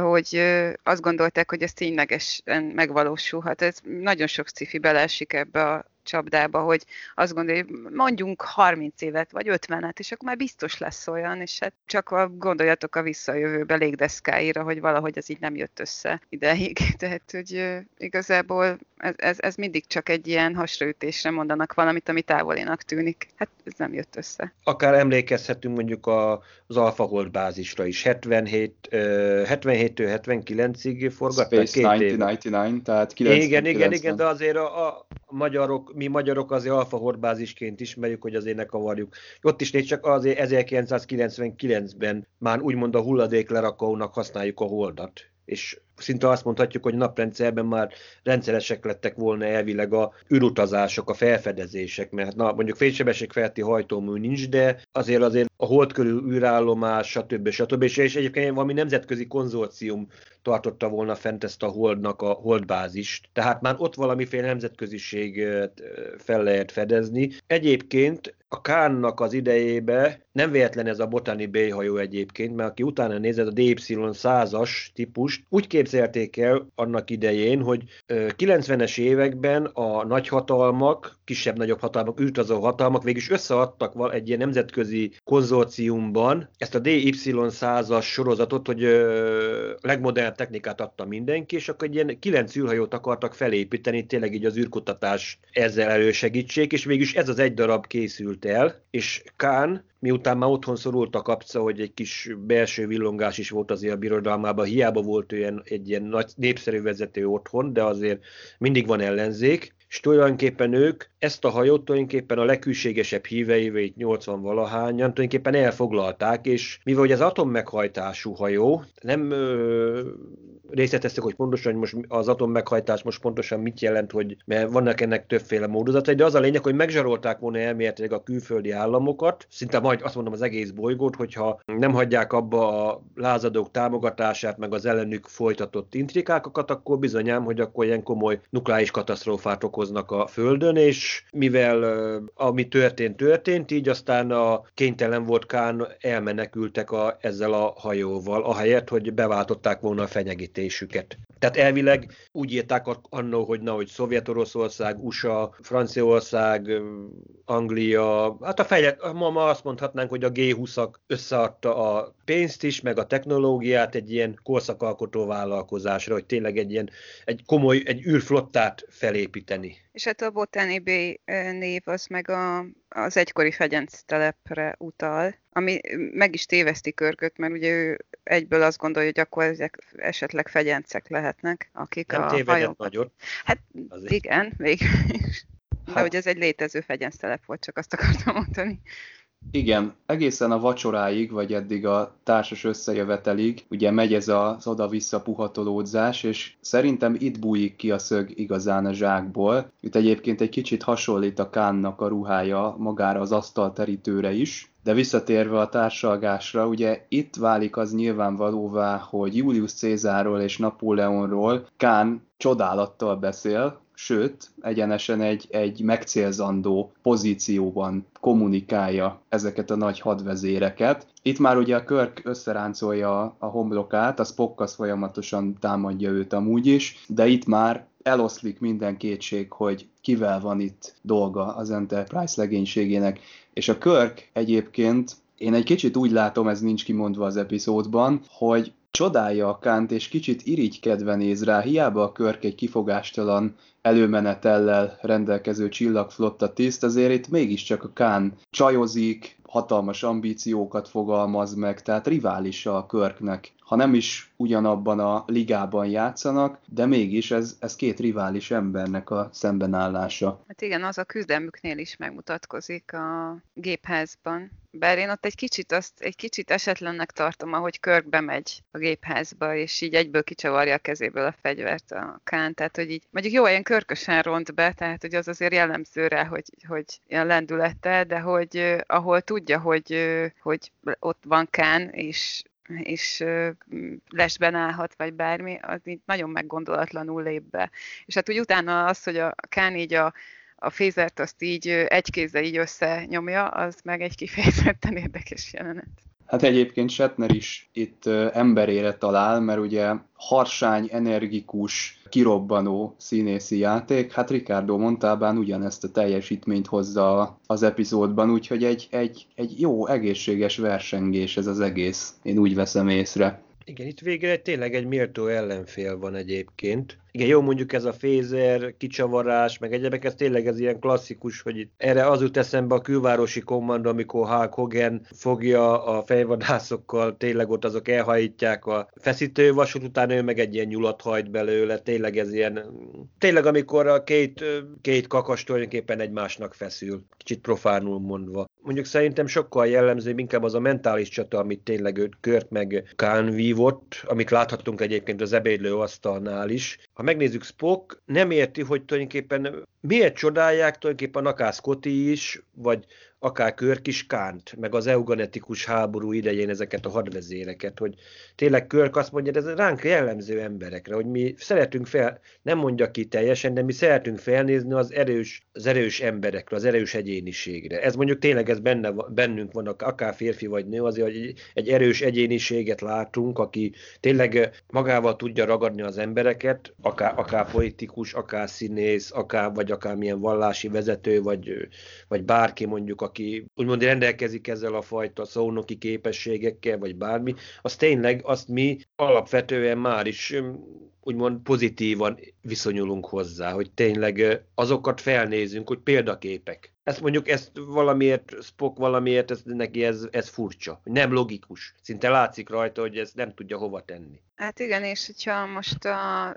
Speaker 6: hogy azt gondolták, hogy ez ténylegesen megvalósulhat. Ez nagyon sok cifi beleesik ebbe a csapdába, hogy azt gondolja, hogy mondjunk 30 évet, vagy 50-et, és akkor már biztos lesz olyan, és hát csak a, gondoljatok a visszajövőbe légdeszkáira, hogy valahogy ez így nem jött össze ideig. (laughs) Tehát, hogy igazából ez, ez, ez mindig csak egy ilyen hasraütésre mondanak valamit, ami távolinak tűnik. Hát ez nem jött össze.
Speaker 7: Akár emlékezhetünk mondjuk a, az AlphaGold bázisra is. 77, uh, 77-től 79-ig forgatták
Speaker 5: Space két 1999, tehát
Speaker 7: 90, Igen, igen, igen, de azért a, a magyarok, mi magyarok azért Alfa bázisként ismerjük, hogy azért ne kavarjuk. Ott is csak azért 1999-ben már úgymond a hulladéklerakónak használjuk a holdat és szinte azt mondhatjuk, hogy naprendszerben már rendszeresek lettek volna elvileg a űrutazások, a felfedezések, mert na, mondjuk fénysebesség felti hajtómű nincs, de azért azért a hold körül űrállomás, stb. stb. És, és egyébként valami nemzetközi konzorcium tartotta volna fent ezt a holdnak a holdbázist, tehát már ott valamiféle nemzetköziség fel lehet fedezni. Egyébként a Kánnak az idejébe nem véletlen ez a Botani Bay hajó egyébként, mert aki utána nézett a DY 100-as típust, úgy képzelték el annak idején, hogy 90-es években a nagyhatalmak, kisebb-nagyobb hatalmak, űrtazó hatalmak végig összeadtak egy ilyen nemzetközi konzorciumban. Ezt a DY 100-as sorozatot, hogy legmodernebb technikát adta mindenki, és akkor egy ilyen kilenc űrhajót akartak felépíteni, tényleg így az űrkutatás ezzel elősegítsék, és végülis ez az egy darab készült el, és Kán miután már otthon szorult a kapca, hogy egy kis belső villongás is volt azért a birodalmában, hiába volt olyan egy ilyen nagy népszerű vezető otthon, de azért mindig van ellenzék, és tulajdonképpen ők ezt a hajót tulajdonképpen a legkülségesebb híveivel, 80 valahányan tulajdonképpen elfoglalták, és mivel hogy az atommeghajtású hajó, nem ö, részleteztek, hogy pontosan hogy most az atommeghajtás most pontosan mit jelent, hogy mert vannak ennek többféle módozatai, de az a lényeg, hogy megzsarolták volna elméletileg a külföldi államokat, szinte majd azt mondom az egész bolygót, hogyha nem hagyják abba a lázadók támogatását, meg az ellenük folytatott intrikákat, akkor bizonyám, hogy akkor ilyen komoly nukleáris katasztrófát okoznak a Földön, és mivel ami történt, történt, így aztán a kénytelen volt Kán elmenekültek a, ezzel a hajóval, ahelyett, hogy beváltották volna a fenyegítésüket. Tehát elvileg úgy írták annó, hogy na, hogy Szovjet-Oroszország, USA, Franciaország, Anglia, hát a fejlet, ma, ma azt mondhatnánk, hogy a G20-ak összeadta a pénzt is, meg a technológiát egy ilyen korszakalkotó vállalkozásra, hogy tényleg egy ilyen egy komoly, egy űrflottát felépíteni.
Speaker 6: És hát a Botany Bay név az meg a, az egykori fegyenc telepre utal, ami meg is téveszti Körköt, mert ugye ő egyből azt gondolja, hogy akkor ezek esetleg fegyencek lehetnek, akik
Speaker 7: Nem
Speaker 6: a
Speaker 7: hajókat... nagyot.
Speaker 6: Hát Azért. igen, végül is. De hát... hogy ez egy létező fegyenc telep volt, csak azt akartam mondani.
Speaker 5: Igen, egészen a vacsoráig, vagy eddig a társas összejövetelig, ugye megy ez az oda-vissza puhatolódzás, és szerintem itt bújik ki a szög igazán a zsákból. Itt egyébként egy kicsit hasonlít a Kánnak a ruhája magára az asztalterítőre is, de visszatérve a társalgásra, ugye itt válik az nyilvánvalóvá, hogy Julius Cézárról és Napóleonról Kán csodálattal beszél, sőt, egyenesen egy, egy megcélzandó pozícióban kommunikálja ezeket a nagy hadvezéreket. Itt már ugye a Körk összeráncolja a homlokát, a Spock az folyamatosan támadja őt amúgy is, de itt már eloszlik minden kétség, hogy kivel van itt dolga az Enterprise legénységének. És a Körk egyébként én egy kicsit úgy látom, ez nincs kimondva az epizódban, hogy csodálja a Kánt, és kicsit irigykedve néz rá, hiába a Körk egy kifogástalan előmenetellel rendelkező csillagflotta tiszt, azért itt mégiscsak a Kán csajozik, hatalmas ambíciókat fogalmaz meg, tehát riválisa a Körknek. Ha nem is ugyanabban a ligában játszanak, de mégis ez, ez két rivális embernek a szembenállása.
Speaker 6: Hát igen, az a küzdelmüknél is megmutatkozik a gépházban. Bár én ott egy kicsit, azt, egy kicsit esetlennek tartom, ahogy Körk bemegy a gépházba, és így egyből kicsavarja a kezéből a fegyvert a Kán. Tehát, hogy így, mondjuk jó, ilyen pörkösen ront be, tehát hogy az azért jellemző rá, hogy, hogy ilyen lendülete, de hogy ahol tudja, hogy, hogy ott van Kán, és és lesben állhat, vagy bármi, az így nagyon meggondolatlanul lép be. És hát úgy utána az, hogy a Kán így a, a fézert azt így egy kézzel így összenyomja, az meg egy kifejezetten (laughs) érdekes jelenet.
Speaker 5: Hát egyébként Shatner is itt emberére talál, mert ugye harsány, energikus, kirobbanó színészi játék, hát Ricardo Montalbán ugyanezt a teljesítményt hozza az epizódban, úgyhogy egy, egy, egy jó, egészséges versengés ez az egész, én úgy veszem észre.
Speaker 7: Igen, itt végre tényleg egy méltó ellenfél van egyébként. Igen, jó mondjuk ez a fézer, kicsavarás, meg egyebek, ez tényleg ez ilyen klasszikus, hogy itt erre az jut eszembe a külvárosi kommando, amikor Hulk Hogan fogja a fejvadászokkal, tényleg ott azok elhajítják a feszítővasút, utána ő meg egy ilyen nyulat hajt belőle, tényleg ez ilyen, tényleg amikor a két, két kakas tulajdonképpen egymásnak feszül, kicsit profánul mondva. Mondjuk szerintem sokkal jellemző, inkább az a mentális csata, amit tényleg őt Kört meg Kán vívott, amit láthatunk egyébként az ebédlő asztalnál is. Ha megnézzük, Spock nem érti, hogy tulajdonképpen miért csodálják tulajdonképpen akár Scotty is, vagy akár Körk Kánt, meg az eugenetikus háború idején ezeket a hadvezéreket, hogy tényleg Körk azt mondja, ez ránk jellemző emberekre, hogy mi szeretünk fel, nem mondja ki teljesen, de mi szeretünk felnézni az erős, az erős emberekre, az erős egyéniségre. Ez mondjuk tényleg ez benne, bennünk van, akár férfi vagy nő, azért, hogy egy erős egyéniséget látunk, aki tényleg magával tudja ragadni az embereket, akár, akár politikus, akár színész, akár, vagy akár milyen vallási vezető, vagy, vagy bárki mondjuk, aki úgymond rendelkezik ezzel a fajta szónoki képességekkel, vagy bármi, az tényleg azt mi alapvetően már is úgymond pozitívan viszonyulunk hozzá, hogy tényleg azokat felnézünk, hogy példaképek. Ezt mondjuk ezt valamiért, Spock valamiért, ez, neki ez, ez furcsa, nem logikus. Szinte látszik rajta, hogy ez nem tudja hova tenni.
Speaker 6: Hát igen, és hogyha most a,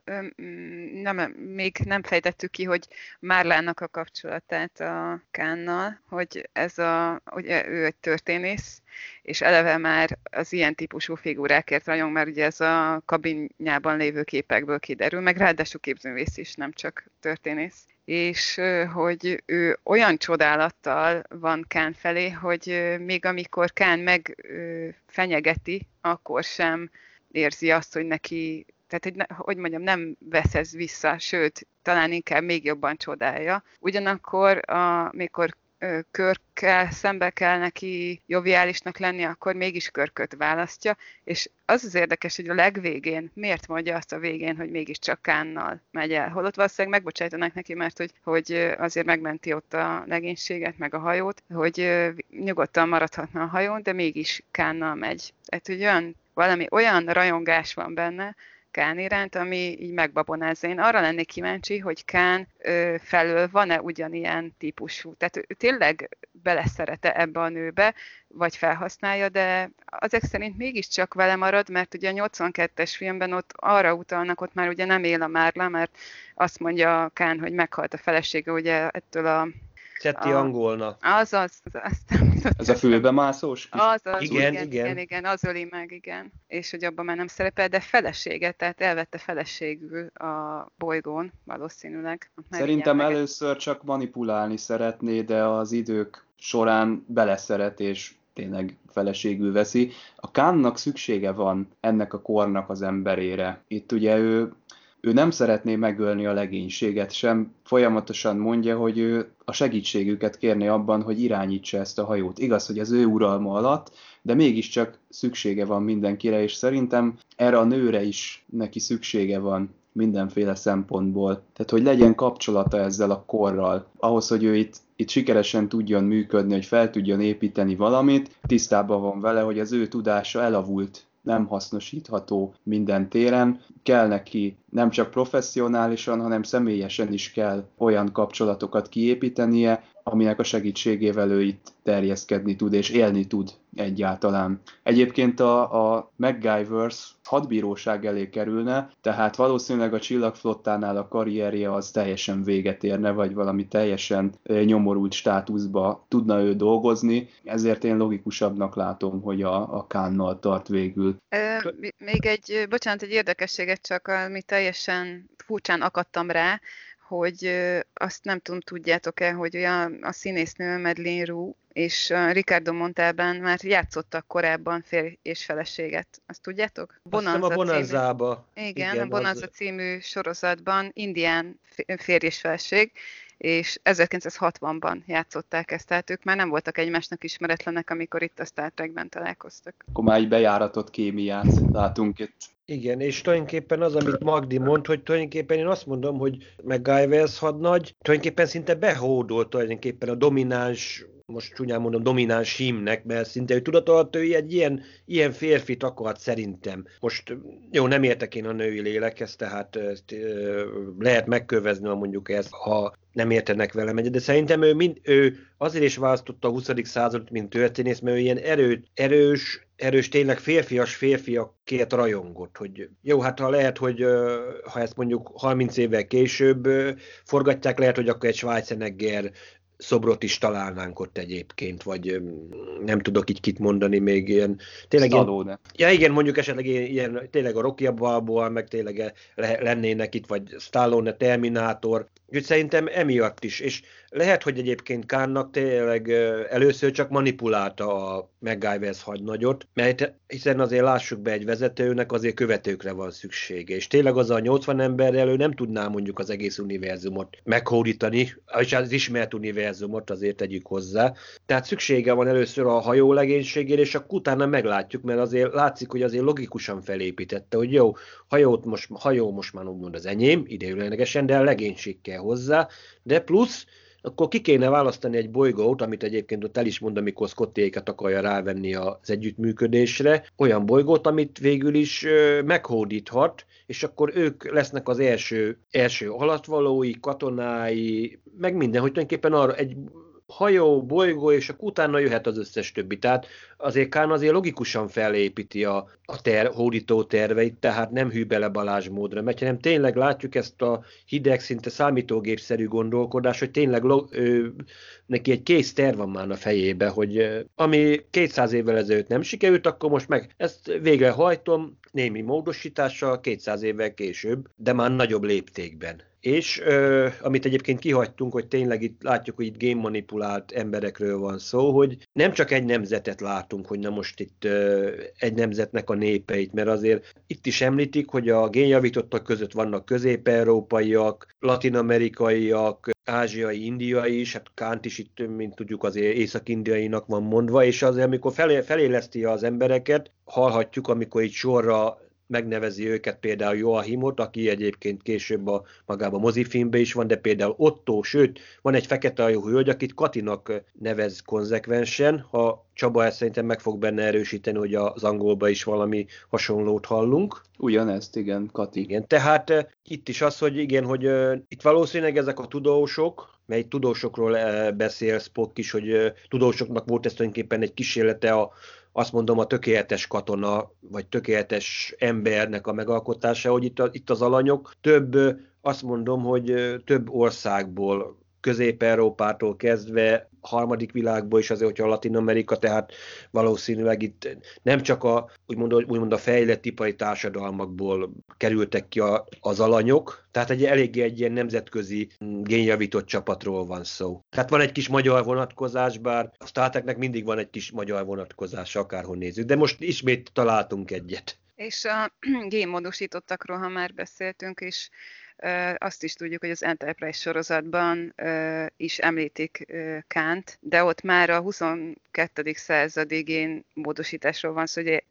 Speaker 6: nem, még nem fejtettük ki, hogy Márlának a kapcsolatát a Kánnal, hogy ez a, ugye ő egy történész, és eleve már az ilyen típusú figurákért rajong, mert ugye ez a kabinjában lévő képekből kiderül, meg ráadásul képzővész is, nem csak történész és hogy ő olyan csodálattal van Kán felé, hogy még amikor Kán megfenyegeti, akkor sem érzi azt, hogy neki, tehát hogy, hogy mondjam, nem vesz ez vissza, sőt, talán inkább még jobban csodálja. Ugyanakkor, amikor körkkel szembe kell neki joviálisnak lenni, akkor mégis körköt választja, és az az érdekes, hogy a legvégén miért mondja azt a végén, hogy mégiscsak Kánnal megy el. Holott valószínűleg megbocsájtanak neki, mert hogy, hogy azért megmenti ott a legénységet, meg a hajót, hogy nyugodtan maradhatna a hajón, de mégis Kánnal megy. Tehát, hogy olyan, valami olyan rajongás van benne, Kán iránt, ami így megbabonázza. Én arra lennék kíváncsi, hogy Kán ö, felől van-e ugyanilyen típusú. Tehát ő tényleg beleszerete ebbe a nőbe, vagy felhasználja, de azek szerint mégiscsak vele marad, mert ugye a 82-es filmben ott arra utalnak, ott már ugye nem él a Márla, mert azt mondja Kán, hogy meghalt a felesége ugye ettől a
Speaker 7: Csetti a... angolna.
Speaker 6: Az, az, az, azt
Speaker 5: Ez a fülbe mászós?
Speaker 6: Az, az, igen, igen, igen, igen, az öli meg, igen. És hogy abban már nem szerepel, de felesége, tehát elvette feleségül a bolygón valószínűleg.
Speaker 5: Szerintem először csak manipulálni szeretné, de az idők során beleszeret, és tényleg feleségül veszi. A Kánnak szüksége van ennek a kornak az emberére. Itt ugye ő ő nem szeretné megölni a legénységet sem, folyamatosan mondja, hogy ő a segítségüket kérné abban, hogy irányítsa ezt a hajót. Igaz, hogy az ő uralma alatt, de mégiscsak szüksége van mindenkire, és szerintem erre a nőre is neki szüksége van mindenféle szempontból. Tehát, hogy legyen kapcsolata ezzel a korral. Ahhoz, hogy ő itt, itt sikeresen tudjon működni, hogy fel tudjon építeni valamit, tisztában van vele, hogy az ő tudása elavult nem hasznosítható minden téren. Kell neki nem csak professzionálisan, hanem személyesen is kell olyan kapcsolatokat kiépítenie, aminek a segítségével ő itt terjeszkedni tud és élni tud egyáltalán. Egyébként a, a MacGyvers hadbíróság elé kerülne, tehát valószínűleg a csillagflottánál a karrierje az teljesen véget érne, vagy valami teljesen nyomorult státuszba tudna ő dolgozni, ezért én logikusabbnak látom, hogy a, a Kánnal tart végül.
Speaker 6: még egy, bocsánat, egy érdekességet csak, ami teljesen furcsán akadtam rá, hogy azt nem tudom, tudjátok-e, hogy a, a színésznő Medlin Rue és Ricardo Montalban már játszottak korábban férj és feleséget. Azt tudjátok?
Speaker 7: Bonanza a Bonanzába.
Speaker 6: Című, igen, igen, a Bonanza az... című sorozatban indián férj és feleség, és 1960-ban játszották ezt, tehát ők már nem voltak egymásnak ismeretlenek, amikor itt a Star Trekben találkoztak.
Speaker 5: Akkor már egy bejáratott kémiát látunk itt.
Speaker 7: Igen, és tulajdonképpen az, amit Magdi mond, hogy tulajdonképpen én azt mondom, hogy MacGyver's hadnagy tulajdonképpen szinte behódolt tulajdonképpen a domináns most csúnyán mondom, domináns hímnek, mert szinte ő tudatolt, ő egy ilyen, ilyen férfit akart szerintem. Most jó, nem értek én a női lélekhez, tehát ezt, lehet megkövezni, ha mondjuk ezt, ha nem értenek velem egyet, de szerintem ő, mind, ő azért is választotta a 20. századot, mint történész, mert ő ilyen erő, erős, erős, tényleg férfias férfiakért rajongott, hogy jó, hát ha lehet, hogy ha ezt mondjuk 30 évvel később forgatják, lehet, hogy akkor egy Schwarzenegger szobrot is találnánk ott egyébként, vagy nem tudok így kit mondani még ilyen.
Speaker 5: Tényleg ilyen,
Speaker 7: ja igen, mondjuk esetleg ilyen, tényleg a Rocky Balboa, meg tényleg lennének itt, vagy Stallone, Terminátor, Úgyhogy szerintem emiatt is, és lehet, hogy egyébként Kánnak tényleg először csak manipulálta a MacGyver's hadnagyot, mert hiszen azért lássuk be egy vezetőnek, azért követőkre van szüksége, és tényleg az a 80 ember elő nem tudná mondjuk az egész univerzumot meghódítani, és az ismert univerzumot azért tegyük hozzá. Tehát szüksége van először a hajó legénységére, és akkor utána meglátjuk, mert azért látszik, hogy azért logikusan felépítette, hogy jó, hajót most, hajó most már úgymond az enyém, ideiglenesen, de a legénység kell hozzá, de plusz akkor ki kéne választani egy bolygót, amit egyébként ott el is mond, amikor Scottiéket akarja rávenni az együttműködésre, olyan bolygót, amit végül is meghódíthat, és akkor ők lesznek az első, első alatvalói, katonái, meg minden, hogy tulajdonképpen arra egy hajó, bolygó, és akkor utána jöhet az összes többi. Tehát azért Kán azért logikusan felépíti a, a ter, hódító terveit, tehát nem hű bele Balázs módra, mert nem tényleg látjuk ezt a hideg, szinte számítógépszerű gondolkodás, hogy tényleg log, ő, neki egy kész terv van már a fejébe, hogy ami 200 évvel ezelőtt nem sikerült, akkor most meg ezt végre hajtom, némi módosítással 200 évvel később, de már nagyobb léptékben. És ö, amit egyébként kihagytunk, hogy tényleg itt látjuk, hogy itt game manipulált emberekről van szó, hogy nem csak egy nemzetet látunk, hogy na most itt ö, egy nemzetnek a népeit, mert azért itt is említik, hogy a génjavítottak között vannak közép-európaiak, latin-amerikaiak, ázsiai, indiai is, hát Kánt is itt, mint tudjuk, azért észak-indiainak van mondva, és azért, amikor felé, feléleszti az embereket, hallhatjuk, amikor itt sorra megnevezi őket például Joachimot, aki egyébként később a magába mozifilmbe is van, de például Otto, sőt, van egy fekete ajú hölgy, akit Katinak nevez konzekvensen, ha Csaba ezt szerintem meg fog benne erősíteni, hogy az angolba is valami hasonlót hallunk.
Speaker 5: Ugyanezt, igen, Kati.
Speaker 7: Igen, tehát uh, itt is az, hogy igen, hogy uh, itt valószínűleg ezek a tudósok, mely tudósokról uh, beszél Spock is, hogy tudósoknak volt ez tulajdonképpen egy kísérlete a azt mondom a tökéletes katona, vagy tökéletes embernek a megalkotása, hogy itt, a, itt az alanyok több, azt mondom, hogy több országból Közép-Európától kezdve harmadik világból is azért, hogyha Latin Amerika, tehát valószínűleg itt nem csak a, úgymond, úgymond a fejlett ipari társadalmakból kerültek ki a, az alanyok, tehát egy eléggé egy ilyen nemzetközi génjavított csapatról van szó. Tehát van egy kis magyar vonatkozás, bár a Star mindig van egy kis magyar vonatkozás, akárhol nézzük, de most ismét találtunk egyet.
Speaker 6: És a (clears throat) génmódosítottakról, ha már beszéltünk, és azt is tudjuk, hogy az Enterprise sorozatban is említik Kánt, de ott már a 22. századi gén módosításról van szó, hogy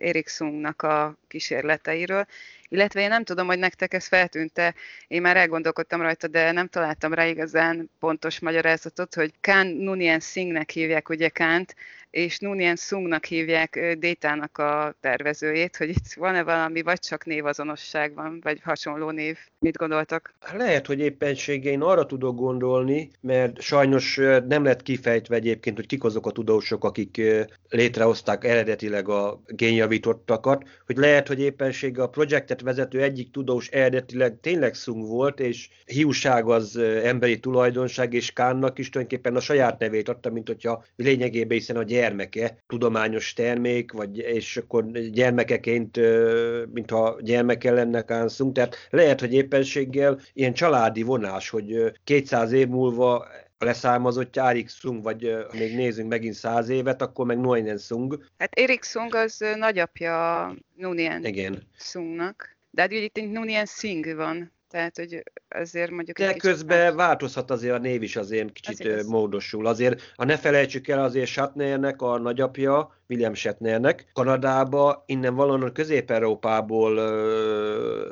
Speaker 6: Eriksonnak a kísérleteiről, illetve én nem tudom, hogy nektek ez feltűnte, én már elgondolkodtam rajta, de nem találtam rá igazán pontos magyarázatot, hogy Kán Nunien Singhnek hívják ugye Kánt, és Nunien Sungnak hívják Détának a tervezőjét, hogy itt van-e valami, vagy csak névazonosság van, vagy hasonló név. Mit gondoltak?
Speaker 7: Lehet, hogy éppenséggel én arra tudok gondolni, mert sajnos nem lett kifejtve egyébként, hogy kik azok a tudósok, akik létrehozták eredetileg a génjavítottakat, hogy lehet, hogy éppenséggel a Project vezető egyik tudós eredetileg tényleg Szung volt, és hiúság az emberi tulajdonság, és Kánnak is tulajdonképpen a saját nevét adta, mint hogyha lényegében hiszen a gyermeke tudományos termék, vagy és akkor gyermekeként, mintha gyermeke lenne Kán Szung, tehát lehet, hogy éppenséggel ilyen családi vonás, hogy 200 év múlva a leszármazottja Erik Sung, vagy uh, még nézzünk megint száz évet, akkor meg Noinen Sung.
Speaker 6: Hát Erik Sung az nagyapja Nunien
Speaker 7: Igen.
Speaker 6: Sungnak. De hát ugye itt Nunien Singh van, tehát, hogy azért mondjuk...
Speaker 7: De közben más... változhat azért a név is azért kicsit az módosul. Azért, ha ne felejtsük el, azért Shatnernek a nagyapja, William Shatnernek, Kanadába, innen valahol Közép-Európából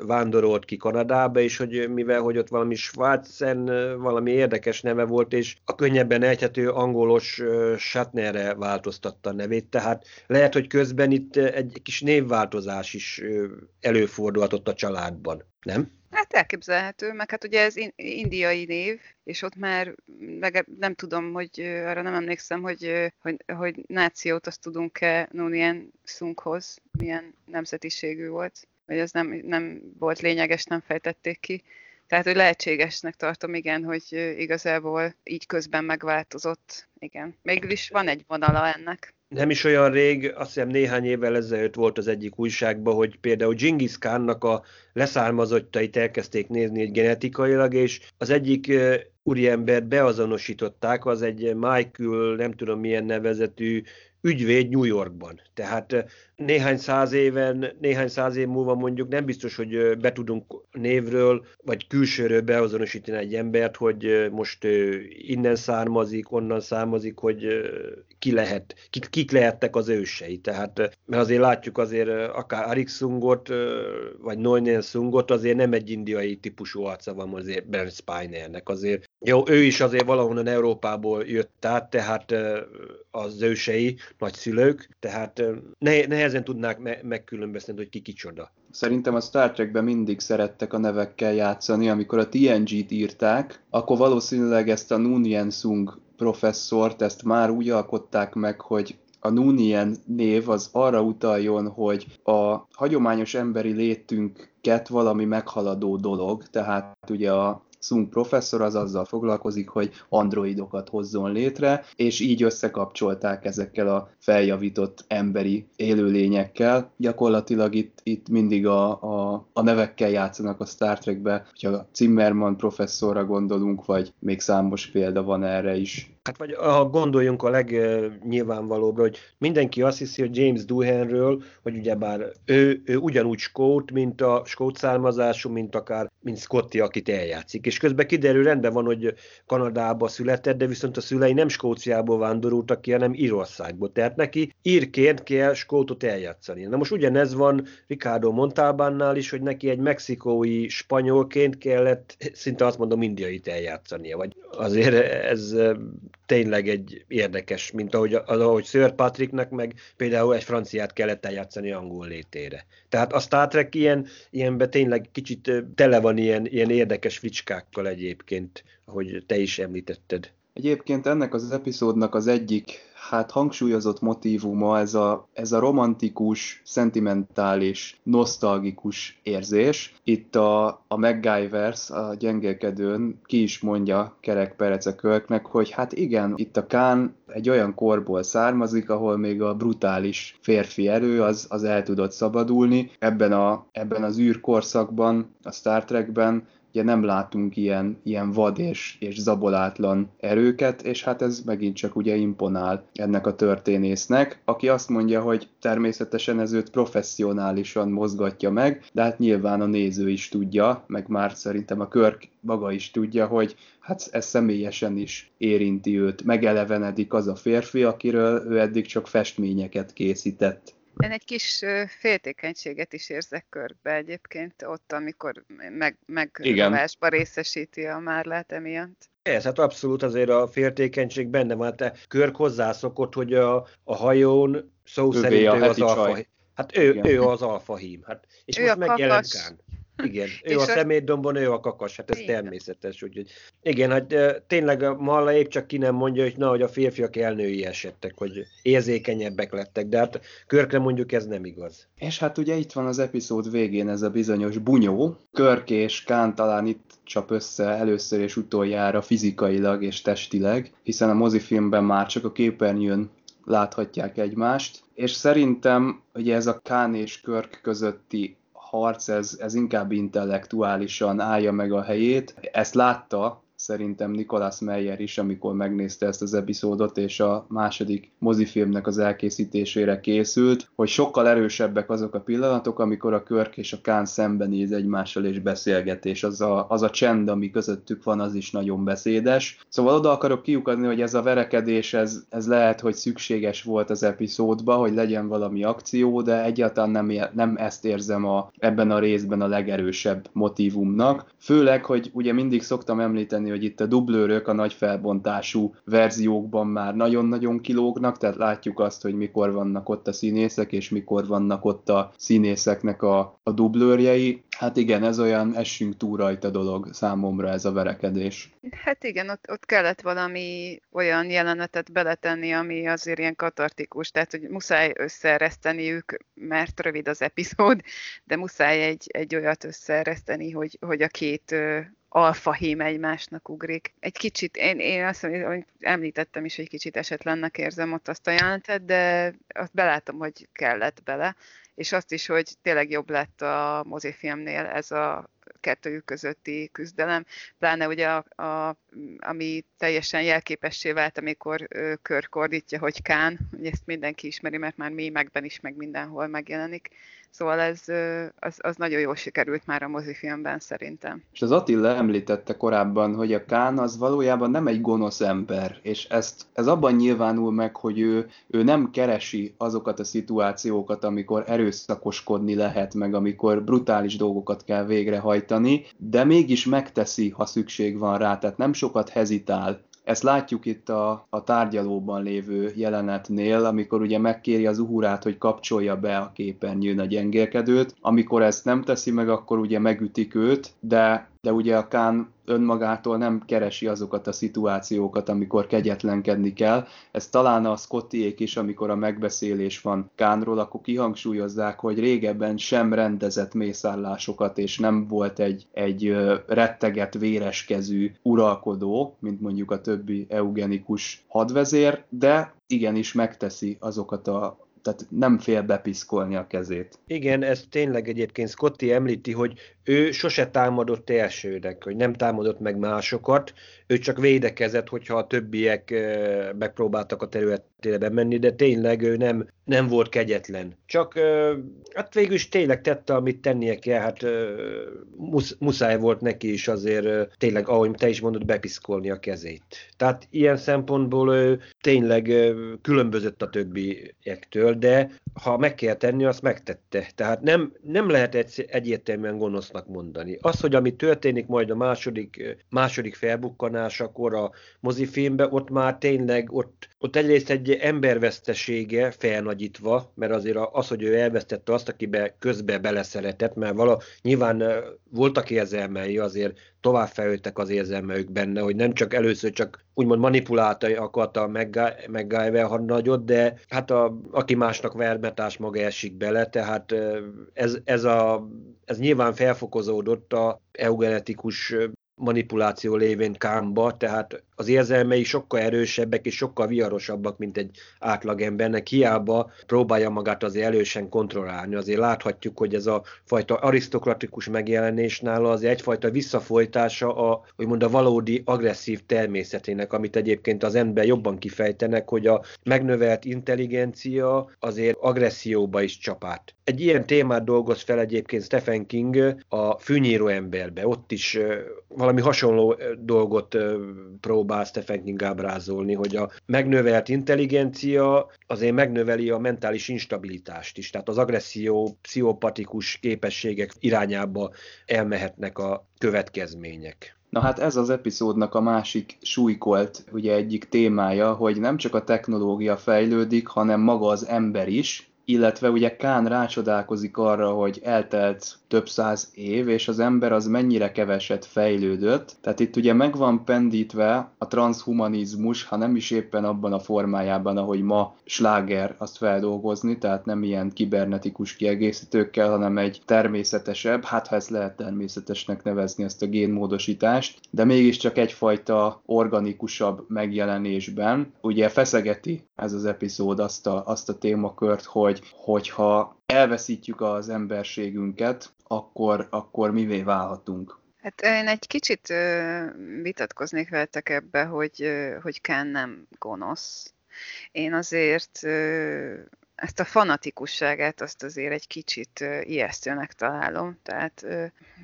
Speaker 7: vándorolt ki Kanadába, és hogy mivel, hogy ott valami Svájcen valami érdekes neve volt, és a könnyebben ejthető angolos uh, Shatnerre változtatta a nevét, tehát lehet, hogy közben itt egy kis névváltozás is előfordulhatott a családban, nem?
Speaker 6: Hát elképzelhető, meg hát ugye ez indiai név, és ott már nem tudom, hogy arra nem emlékszem, hogy, hogy, hogy nációt azt tudunk-e Nunien Sunghoz, milyen nemzetiségű volt, vagy ez nem, nem volt lényeges, nem fejtették ki. Tehát, hogy lehetségesnek tartom, igen, hogy igazából így közben megváltozott. Igen. Mégis is van egy vonala ennek
Speaker 7: nem is olyan rég, azt hiszem néhány évvel ezelőtt volt az egyik újságban, hogy például Genghis Khannak a leszármazottait elkezdték nézni egy genetikailag, és az egyik úriembert beazonosították, az egy Michael, nem tudom milyen nevezetű ügyvéd New Yorkban. Tehát néhány száz éven, néhány száz év múlva mondjuk nem biztos, hogy be tudunk névről, vagy külsőről beazonosítani egy embert, hogy most innen származik, onnan származik, hogy ki lehet, kik, kik lehettek az ősei. Tehát, mert azért látjuk azért akár Arik Sungot, vagy Noinen Sungot, azért nem egy indiai típusú arca van azért Ben Spinernek. Azért jó, ő is azért valahonnan Európából jött át, tehát az ősei, nagyszülők, tehát nehezen tudnák me- megkülönböztetni, hogy ki kicsoda.
Speaker 5: Szerintem a Star Trekben mindig szerettek a nevekkel játszani. Amikor a TNG-t írták, akkor valószínűleg ezt a Nunien Sung professzort, ezt már úgy alkották meg, hogy a Nunien név az arra utaljon, hogy a hagyományos emberi létünket valami meghaladó dolog, tehát ugye a Sung professzor az azzal foglalkozik, hogy androidokat hozzon létre, és így összekapcsolták ezekkel a feljavított emberi élőlényekkel. Gyakorlatilag itt, itt mindig a, a, a nevekkel játszanak a Star Trekbe, hogyha Zimmerman professzorra gondolunk, vagy még számos példa van erre is.
Speaker 7: Hát vagy ha gondoljunk a legnyilvánvalóbbra, hogy mindenki azt hiszi, hogy James Duhanről, hogy ugyebár ő, ő ugyanúgy skót, mint a skót származású, mint akár, mint Scotty, akit eljátszik. És közben kiderül, rendben van, hogy Kanadába született, de viszont a szülei nem Skóciából vándorultak ki, hanem Írországból. Tehát neki írként kell skótot eljátszani. Na most ugyanez van Ricardo Montalbánnál is, hogy neki egy mexikói spanyolként kellett, szinte azt mondom, indiait eljátszania. Vagy azért ez tényleg egy érdekes, mint ahogy, ahogy Sir Patricknek meg például egy franciát kellett eljátszani angol létére. Tehát a Star Trek ilyen, ilyenben tényleg kicsit tele van ilyen, ilyen érdekes fricskákkal egyébként, ahogy te is említetted.
Speaker 5: Egyébként ennek az epizódnak az egyik hát hangsúlyozott motívuma ez a, ez a romantikus, szentimentális, nosztalgikus érzés. Itt a, a MacGyvers, a gyengelkedőn ki is mondja Kerek Perece Kölknek, hogy hát igen, itt a Kán egy olyan korból származik, ahol még a brutális férfi erő az, az el tudott szabadulni. Ebben, a, ebben az űrkorszakban, a Star Trekben ugye nem látunk ilyen, ilyen vad és, és zabolátlan erőket, és hát ez megint csak ugye imponál ennek a történésznek, aki azt mondja, hogy természetesen ez őt professzionálisan mozgatja meg, de hát nyilván a néző is tudja, meg már szerintem a Körk maga is tudja, hogy hát ez személyesen is érinti őt, megelevenedik az a férfi, akiről ő eddig csak festményeket készített.
Speaker 6: Én egy kis féltékenységet is érzek körbe egyébként ott, amikor meg, megrovásba részesíti a márlát emiatt.
Speaker 7: Ez, hát abszolút azért a féltékenység benne van. Te Körk hozzászokott, hogy a, a hajón szó Övé szerint ő az alfa. Hát ő, ő az alfa hím. Hát, és
Speaker 6: ő most megjelent Kán.
Speaker 7: Igen, (laughs) ő a szemétdombon, ő a kakas, hát ez igen. természetes. Úgyhogy igen, hát tényleg Malla épp csak ki nem mondja, hogy na, hogy a férfiak elnői esettek, hogy érzékenyebbek lettek, de hát Körkre mondjuk ez nem igaz.
Speaker 5: És hát ugye itt van az epizód végén ez a bizonyos bunyó. Körk és Kán talán itt csap össze először és utoljára fizikailag és testileg, hiszen a mozifilmben már csak a képernyőn láthatják egymást, és szerintem ugye ez a Kán és Körk közötti harc, ez, ez inkább intellektuálisan állja meg a helyét. Ezt látta szerintem Nicolas Meyer is, amikor megnézte ezt az epizódot, és a második mozifilmnek az elkészítésére készült, hogy sokkal erősebbek azok a pillanatok, amikor a Körk és a Kán szembenéz egymással és beszélget, és az a, az a csend, ami közöttük van, az is nagyon beszédes. Szóval oda akarok kiukadni, hogy ez a verekedés, ez, ez lehet, hogy szükséges volt az epizódba, hogy legyen valami akció, de egyáltalán nem, nem ezt érzem a, ebben a részben a legerősebb motivumnak. Főleg, hogy ugye mindig szoktam említeni, hogy itt a dublőrök a nagy felbontású verziókban már nagyon-nagyon kilógnak, tehát látjuk azt, hogy mikor vannak ott a színészek, és mikor vannak ott a színészeknek a, a dublőrjei. Hát igen, ez olyan essünk túl rajta dolog számomra ez a verekedés.
Speaker 6: Hát igen, ott, ott kellett valami olyan jelenetet beletenni, ami azért ilyen katartikus, tehát hogy muszáj összeereszteniük, mert rövid az epizód, de muszáj egy, egy olyat összeereszteni, hogy, hogy a két alfahím egymásnak ugrik. Egy kicsit, én, én azt mondom, említettem is, hogy kicsit esetlennek érzem ott azt a jelentet, de azt belátom, hogy kellett bele, és azt is, hogy tényleg jobb lett a mozifilmnél ez a kettőjük közötti küzdelem, pláne ugye a, a, ami teljesen jelképessé vált, amikor körkordítja, hogy Kán, ezt mindenki ismeri, mert már mémekben is, meg mindenhol megjelenik, Szóval ez az, az nagyon jól sikerült már a mozifilmben szerintem.
Speaker 5: És az Attila említette korábban, hogy a Kán az valójában nem egy gonosz ember, és ezt, ez abban nyilvánul meg, hogy ő, ő nem keresi azokat a szituációkat, amikor erőszakoskodni lehet, meg amikor brutális dolgokat kell végrehajtani, de mégis megteszi, ha szükség van rá, tehát nem sokat hezitál ezt látjuk itt a, a tárgyalóban lévő jelenetnél, amikor ugye megkéri az uhurát, hogy kapcsolja be a képernyőn a gyengélkedőt. Amikor ezt nem teszi meg, akkor ugye megütik őt, de de ugye a Kán önmagától nem keresi azokat a szituációkat, amikor kegyetlenkedni kell. Ez talán a Scottiék is, amikor a megbeszélés van Kánról, akkor kihangsúlyozzák, hogy régebben sem rendezett mészállásokat, és nem volt egy, egy retteget véreskezű uralkodó, mint mondjuk a többi eugenikus hadvezér, de igenis megteszi azokat a tehát nem fél bepiszkolni a kezét.
Speaker 7: Igen, ez tényleg egyébként Scotty említi, hogy ő sose támadott elsőnek, hogy nem támadott meg másokat, ő csak védekezett, hogyha a többiek megpróbáltak a területére bemenni, de tényleg ő nem, nem volt kegyetlen. Csak hát végül is tényleg tette, amit tennie kell, hát musz, muszáj volt neki is azért tényleg, ahogy te is mondod, bepiszkolni a kezét. Tehát ilyen szempontból ő tényleg különbözött a többiektől, de ha meg kell tenni, azt megtette. Tehát nem, nem lehet egy, egyértelműen gonosznak mondani. Az, hogy ami történik majd a második, második felbukkanásakor a mozifilmben, ott már tényleg, ott, ott egyrészt egy embervesztesége felnagyítva, mert azért az, hogy ő elvesztette azt, akibe közbe beleszeretett, mert vala, nyilván voltak érzelmei, azért tovább fejlődtek az érzelmeik benne, hogy nem csak először csak úgymond manipulálta akarta MacGyver hadnagyot, de hát a, aki másnak vermetás maga esik bele, tehát ez, ez, a, ez nyilván felfokozódott a eugenetikus manipuláció lévén Kámba, tehát az érzelmei sokkal erősebbek és sokkal viharosabbak, mint egy átlagembernek. Hiába próbálja magát azért elősen kontrollálni. Azért láthatjuk, hogy ez a fajta arisztokratikus megjelenés nála az egyfajta visszafolytása a, úgymond a valódi agresszív természetének, amit egyébként az ember jobban kifejtenek, hogy a megnövelt intelligencia azért agresszióba is csapát. Egy ilyen témát dolgoz fel egyébként Stephen King a fűnyíró emberbe. Ott is valami hasonló dolgot próbál Stephen King ábrázolni, hogy a megnövelt intelligencia azért megnöveli a mentális instabilitást is, tehát az agresszió, pszichopatikus képességek irányába elmehetnek a következmények.
Speaker 5: Na hát ez az epizódnak a másik súlykolt ugye egyik témája, hogy nem csak a technológia fejlődik, hanem maga az ember is, illetve ugye Kán rácsodálkozik arra, hogy eltelt több száz év, és az ember az mennyire keveset fejlődött. Tehát itt ugye meg van pendítve a transhumanizmus, ha nem is éppen abban a formájában, ahogy ma sláger azt feldolgozni, tehát nem ilyen kibernetikus kiegészítőkkel, hanem egy természetesebb, hát ha ezt lehet természetesnek nevezni ezt a génmódosítást, de mégiscsak egyfajta organikusabb megjelenésben. Ugye feszegeti ez az epizód azt a, azt a témakört, hogy hogyha elveszítjük az emberségünket, akkor, akkor mivé válhatunk.
Speaker 6: Hát én egy kicsit vitatkoznék veletek ebbe, hogy, hogy Ken nem gonosz. Én azért ezt a fanatikusságát azt azért egy kicsit ijesztőnek találom. Tehát,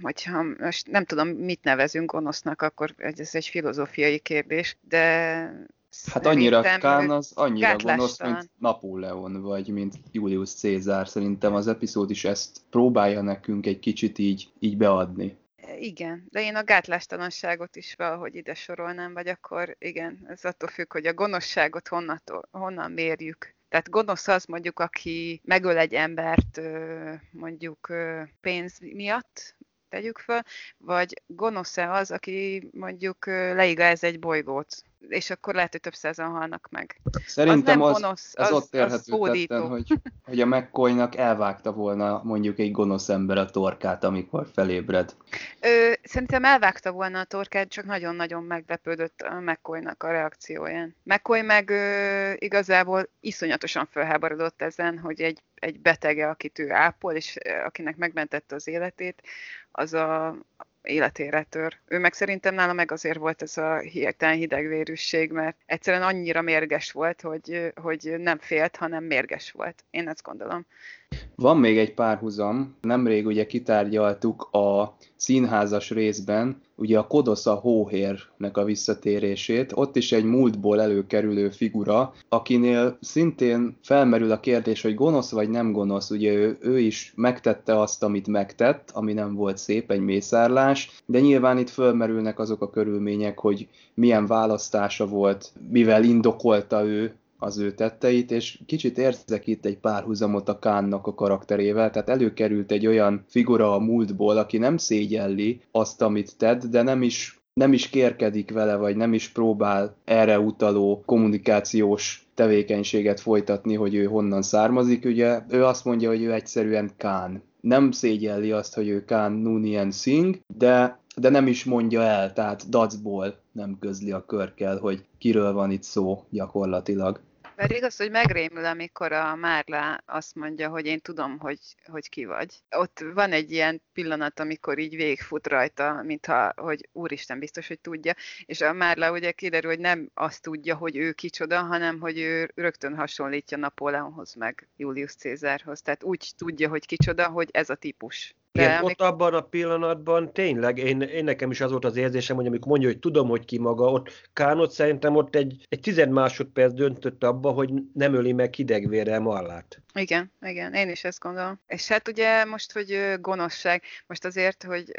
Speaker 6: hogyha most nem tudom, mit nevezünk gonosznak, akkor ez egy filozófiai kérdés, de
Speaker 5: Hát annyira Kán az annyira gonosz, mint Napóleon, vagy mint Julius Cézár. Szerintem az epizód is ezt próbálja nekünk egy kicsit így, így beadni.
Speaker 6: Igen, de én a gátlástalanságot is valahogy ide sorolnám, vagy akkor igen, ez attól függ, hogy a gonoszságot honnatól, honnan mérjük. Tehát gonosz az mondjuk, aki megöl egy embert mondjuk pénz miatt, tegyük föl, vagy gonosz-e az, aki mondjuk leigáz egy bolygót és akkor lehet, hogy több százan halnak meg.
Speaker 5: Szerintem az, az, gonosz, az, az ott érhető az tetten, hogy, hogy a McCoynak elvágta volna mondjuk egy gonosz ember a torkát, amikor felébred.
Speaker 6: Ö, szerintem elvágta volna a torkát, csak nagyon-nagyon meglepődött a McCoynak a reakcióján. McCoy meg ö, igazából iszonyatosan felháborodott ezen, hogy egy, egy betege, akit ő ápol, és akinek megmentette az életét, az a, életére tör. Ő meg szerintem nála meg azért volt ez a hirtelen hidegvérűség, mert egyszerűen annyira mérges volt, hogy, hogy nem félt, hanem mérges volt. Én ezt gondolom.
Speaker 5: Van még egy párhuzam, nemrég ugye kitárgyaltuk a színházas részben, ugye a Kodosza hóhérnek a visszatérését, ott is egy múltból előkerülő figura, akinél szintén felmerül a kérdés, hogy gonosz vagy nem gonosz, ugye ő, ő is megtette azt, amit megtett, ami nem volt szép, egy mészárlás, de nyilván itt felmerülnek azok a körülmények, hogy milyen választása volt, mivel indokolta ő az ő tetteit, és kicsit érzek itt egy párhuzamot a Kánnak a karakterével, tehát előkerült egy olyan figura a múltból, aki nem szégyelli azt, amit tett, de nem is nem is kérkedik vele, vagy nem is próbál erre utaló kommunikációs tevékenységet folytatni, hogy ő honnan származik. Ugye ő azt mondja, hogy ő egyszerűen Kán. Nem szégyelli azt, hogy ő Kán Nunien Singh, de, de nem is mondja el, tehát dacból nem közli a körkel, hogy kiről van itt szó gyakorlatilag.
Speaker 6: Pedig az, hogy megrémül, amikor a Márla azt mondja, hogy én tudom, hogy, hogy ki vagy. Ott van egy ilyen pillanat, amikor így végfut rajta, mintha, hogy úristen biztos, hogy tudja, és a Márla ugye kiderül, hogy nem azt tudja, hogy ő kicsoda, hanem hogy ő rögtön hasonlítja Napóleonhoz meg Julius Cézárhoz. Tehát úgy tudja, hogy kicsoda, hogy ez a típus.
Speaker 7: Igen, amik... ott abban a pillanatban tényleg, én, én nekem is az volt az érzésem, hogy amikor mondja, hogy tudom, hogy ki maga, ott Kánot szerintem ott egy, egy tized másodperc döntött abba, hogy nem öli meg hidegvérrel Marlát.
Speaker 6: Igen, igen, én is ezt gondolom. És hát ugye most, hogy gonoszság, most azért, hogy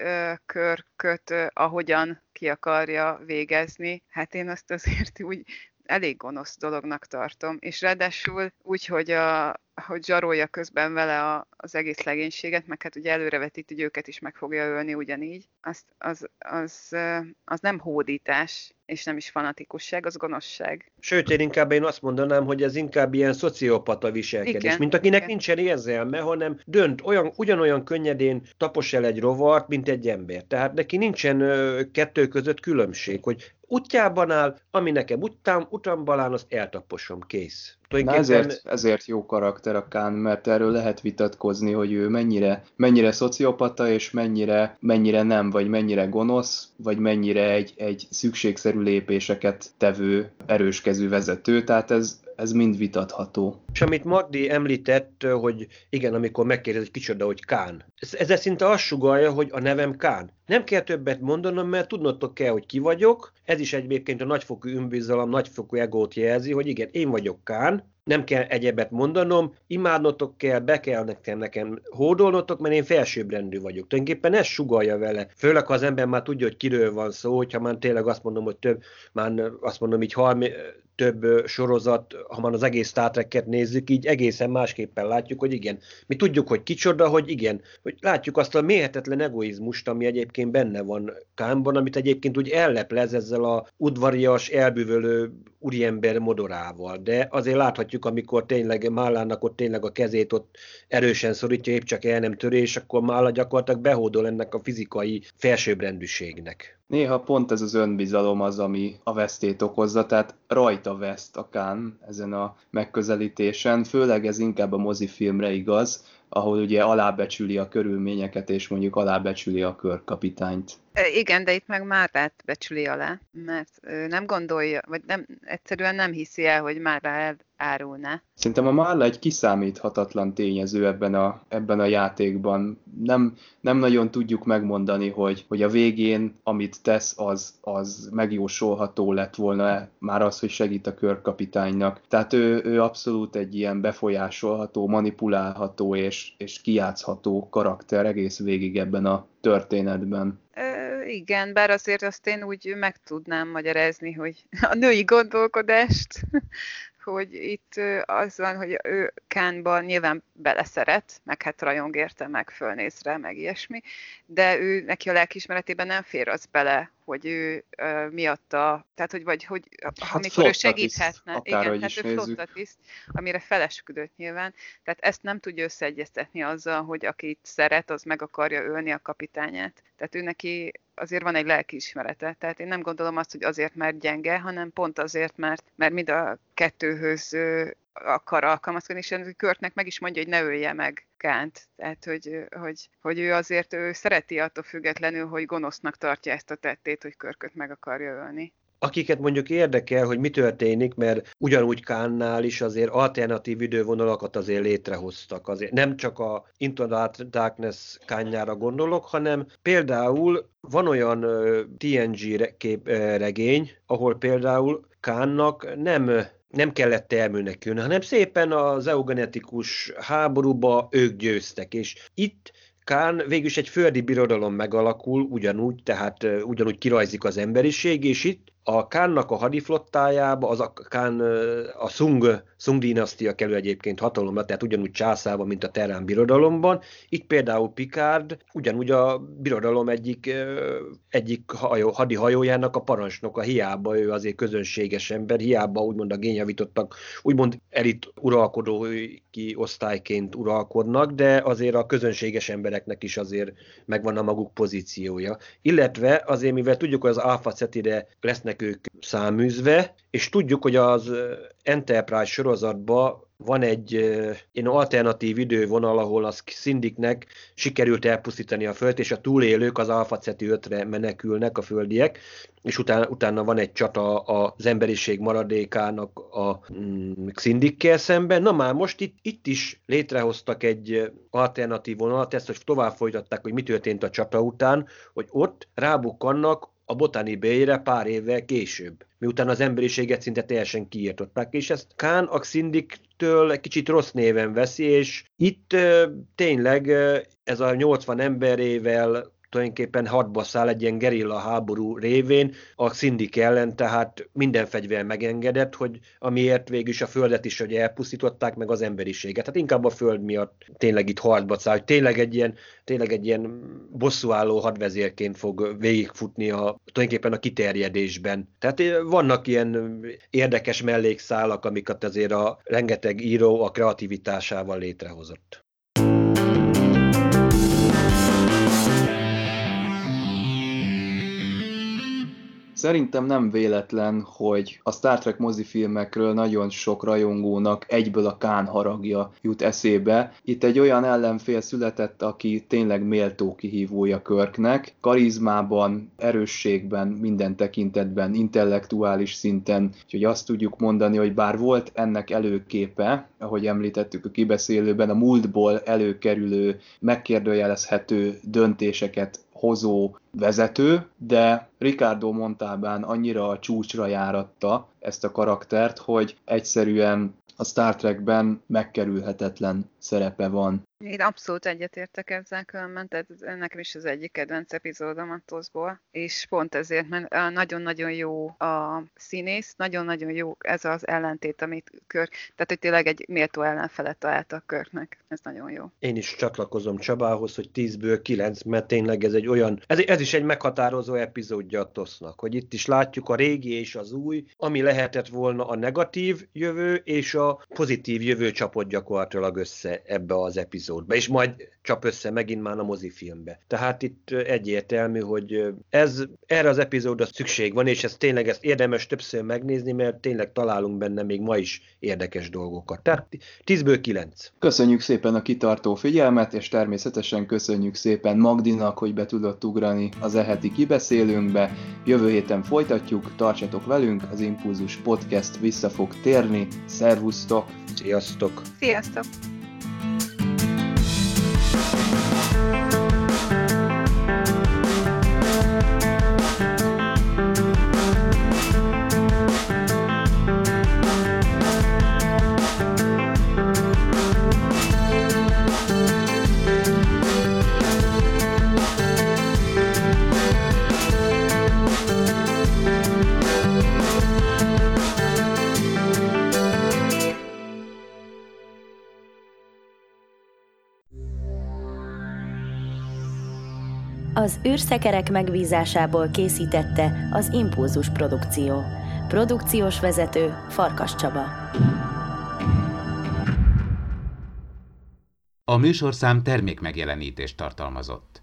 Speaker 6: körköt ahogyan ki akarja végezni, hát én azt azért úgy elég gonosz dolognak tartom, és ráadásul úgy, hogy, a, hogy zsarolja közben vele a, az egész legénységet, meg hát ugye előrevetít, hogy őket is meg fogja ölni ugyanígy, az, az, az, az nem hódítás, és nem is fanatikusság, az gonoszság.
Speaker 7: Sőt, én inkább én azt mondanám, hogy ez inkább ilyen szociopata viselkedés, igen, mint akinek igen. nincsen érzelme, hanem dönt, olyan, ugyanolyan könnyedén tapos el egy rovart, mint egy ember. Tehát neki nincsen ö, kettő között különbség, hogy útjában áll, ami nekem után, utamban áll, azt eltaposom, kész.
Speaker 5: Na ezért, ezért jó karakter a Kán, mert erről lehet vitatkozni, hogy ő mennyire, mennyire szociopata, és mennyire, mennyire nem, vagy mennyire gonosz, vagy mennyire egy, egy szükségszerű lépéseket tevő erőskezű vezető, tehát ez, ez mind vitatható.
Speaker 7: És amit Magdi említett, hogy igen, amikor megkérdez, hogy kicsoda, hogy Kán. Ez, ez szinte azt sugalja, hogy a nevem Kán. Nem kell többet mondanom, mert tudnotok kell, hogy ki vagyok. Ez is egyébként a nagyfokú önbizalom, nagyfokú egót jelzi, hogy igen, én vagyok Kán, nem kell egyebet mondanom, imádnotok kell, be kell nekem, nekem hódolnotok, mert én felsőbbrendű vagyok. Tulajdonképpen ez sugalja vele. Főleg, ha az ember már tudja, hogy kiről van szó, hogyha már tényleg azt mondom, hogy több, már azt mondom így 30, több sorozat, ha már az egész Star Trek-et nézzük, így egészen másképpen látjuk, hogy igen. Mi tudjuk, hogy kicsoda, hogy igen, hogy látjuk azt a méhetetlen egoizmust, ami egyébként benne van Kánban, amit egyébként úgy elleplez ezzel a udvarias, elbűvölő úriember modorával, de azért láthatjuk, amikor tényleg Mállának ott tényleg a kezét ott erősen szorítja, épp csak el nem törés, akkor Mála gyakorlatilag behódol ennek a fizikai felsőbbrendűségnek.
Speaker 5: Néha pont ez az önbizalom az, ami a vesztét okozza, tehát rajta veszt a Kán ezen a megközelítésen, főleg ez inkább a mozifilmre igaz, ahol ugye alábecsüli a körülményeket, és mondjuk alábecsüli a körkapitányt.
Speaker 6: Igen, de itt meg már becsüli alá, mert nem gondolja, vagy nem, egyszerűen nem hiszi el, hogy már elárulna.
Speaker 5: Szerintem a Marla egy kiszámíthatatlan tényező ebben a, ebben a játékban. Nem, nem nagyon tudjuk megmondani, hogy, hogy a végén, amit tesz, az, az megjósolható lett volna már az, hogy segít a körkapitánynak. Tehát ő, ő abszolút egy ilyen befolyásolható, manipulálható és, és kiátszható karakter egész végig ebben a történetben.
Speaker 6: Ö, igen, bár azért azt én úgy meg tudnám magyarázni, hogy a női gondolkodást, hogy itt az van, hogy ő Kánban nyilván beleszeret, meg hát rajong érte, meg fölnéz rá, meg ilyesmi, de ő neki a lelkismeretében nem fér az bele, hogy ő uh, miatta, tehát hogy vagy hogy hát amikor ő segíthetne, igen, hát ő flottatiszt, amire felesküdött nyilván, tehát ezt nem tudja összeegyeztetni azzal, hogy akit szeret, az meg akarja ölni a kapitányát. Tehát ő neki azért van egy lelkiismerete. Tehát én nem gondolom azt, hogy azért, mert gyenge, hanem pont azért, mert, mert mind a kettőhöz akar alkalmazkodni, és Körtnek meg is mondja, hogy ne ölje meg Kánt. Tehát, hogy, hogy, hogy ő azért ő szereti attól függetlenül, hogy gonosznak tartja ezt a tettét, hogy Körköt meg akarja ölni
Speaker 7: akiket mondjuk érdekel, hogy mi történik, mert ugyanúgy Kánnál is azért alternatív idővonalakat azért létrehoztak. Azért nem csak a Into Darkness kányára gondolok, hanem például van olyan TNG regény, ahol például Kánnak nem nem kellett termőnek jönni, hanem szépen az eugenetikus háborúba ők győztek, és itt Kán végülis egy földi birodalom megalakul, ugyanúgy, tehát ugyanúgy kirajzik az emberiség, és itt a Kánnak a hadiflottájába, az a Kán, a Sung, Sung dinasztia kerül egyébként hatalomra, tehát ugyanúgy császába, mint a Terán birodalomban. Itt például Picard ugyanúgy a birodalom egyik, egyik hajó, hadihajójának a parancsnoka, hiába ő azért közönséges ember, hiába úgymond a gényavítottak, úgymond elit uralkodói osztályként uralkodnak, de azért a közönséges embereknek is azért megvan a maguk pozíciója. Illetve azért, mivel tudjuk, hogy az Alpha Cetire lesznek lesznek ők száműzve, és tudjuk, hogy az Enterprise sorozatban van egy én alternatív idővonal, ahol az Szindiknek sikerült elpusztítani a Föld, és a túlélők az Alpha Ceti 5-re menekülnek, a földiek, és utána, utána van egy csata az emberiség maradékának a mm, Szindikkel szemben. Na már most itt, itt is létrehoztak egy alternatív vonalat, ezt hogy tovább folytatták, hogy mi történt a csata után, hogy ott rábukkannak a Botani Bay-re pár évvel később, miután az emberiséget szinte teljesen kiírtották, és ezt Kán a Xindiktől egy kicsit rossz néven veszi, és itt tényleg ez a 80 emberével tulajdonképpen hadba száll egy ilyen gerilla háború révén a Szindik ellen, tehát minden fegyver megengedett, hogy amiért végül is a földet is hogy elpusztították, meg az emberiséget. Hát inkább a föld miatt tényleg itt harcba száll, hogy tényleg egy ilyen, tényleg egy ilyen bosszúálló hadvezérként fog végigfutni a, tulajdonképpen a kiterjedésben. Tehát eh, vannak ilyen érdekes mellékszálak, amiket azért a rengeteg író a kreativitásával létrehozott.
Speaker 5: Szerintem nem véletlen, hogy a Star Trek mozifilmekről nagyon sok rajongónak egyből a Kán haragja jut eszébe. Itt egy olyan ellenfél született, aki tényleg méltó kihívója Körknek, karizmában, erősségben, minden tekintetben, intellektuális szinten, úgyhogy azt tudjuk mondani, hogy bár volt ennek előképe, ahogy említettük a kibeszélőben, a múltból előkerülő, megkérdőjelezhető döntéseket hozó vezető, de Ricardo Montalbán annyira a csúcsra járatta ezt a karaktert, hogy egyszerűen a Star Trekben megkerülhetetlen szerepe van.
Speaker 6: Én abszolút egyetértek ezzel különben, tehát nekem is az egyik kedvenc epizódom a TOSZ-ból, és pont ezért, mert nagyon-nagyon jó a színész, nagyon-nagyon jó ez az ellentét, amit Kör, tehát hogy tényleg egy méltó ellenfelet találtak Körknek, ez nagyon jó.
Speaker 7: Én is csatlakozom Csabához, hogy 10-ből 9, mert tényleg ez egy olyan, ez, ez is egy meghatározó epizódja a TOSZ-nak, hogy itt is látjuk a régi és az új, ami lehetett volna a negatív jövő és a pozitív jövő csapott gyakorlatilag össze ebbe az epizódba epizódba, és majd csap össze megint már a mozifilmbe. Tehát itt egyértelmű, hogy ez erre az epizódra szükség van, és ez tényleg ezt érdemes többször megnézni, mert tényleg találunk benne még ma is érdekes dolgokat. Tehát 10-ből 9.
Speaker 5: Köszönjük szépen a kitartó figyelmet, és természetesen köszönjük szépen Magdinak, hogy be tudott ugrani az eheti kibeszélőnkbe. Jövő héten folytatjuk, tartsatok velünk, az Impulzus Podcast vissza fog térni. Szervusztok!
Speaker 7: Sziasztok!
Speaker 6: Sziasztok!
Speaker 1: Az űrszekerek megbízásából készítette az Impulzus Produkció. Produkciós vezető Farkas Csaba.
Speaker 2: A műsorszám termékmegjelenítést tartalmazott.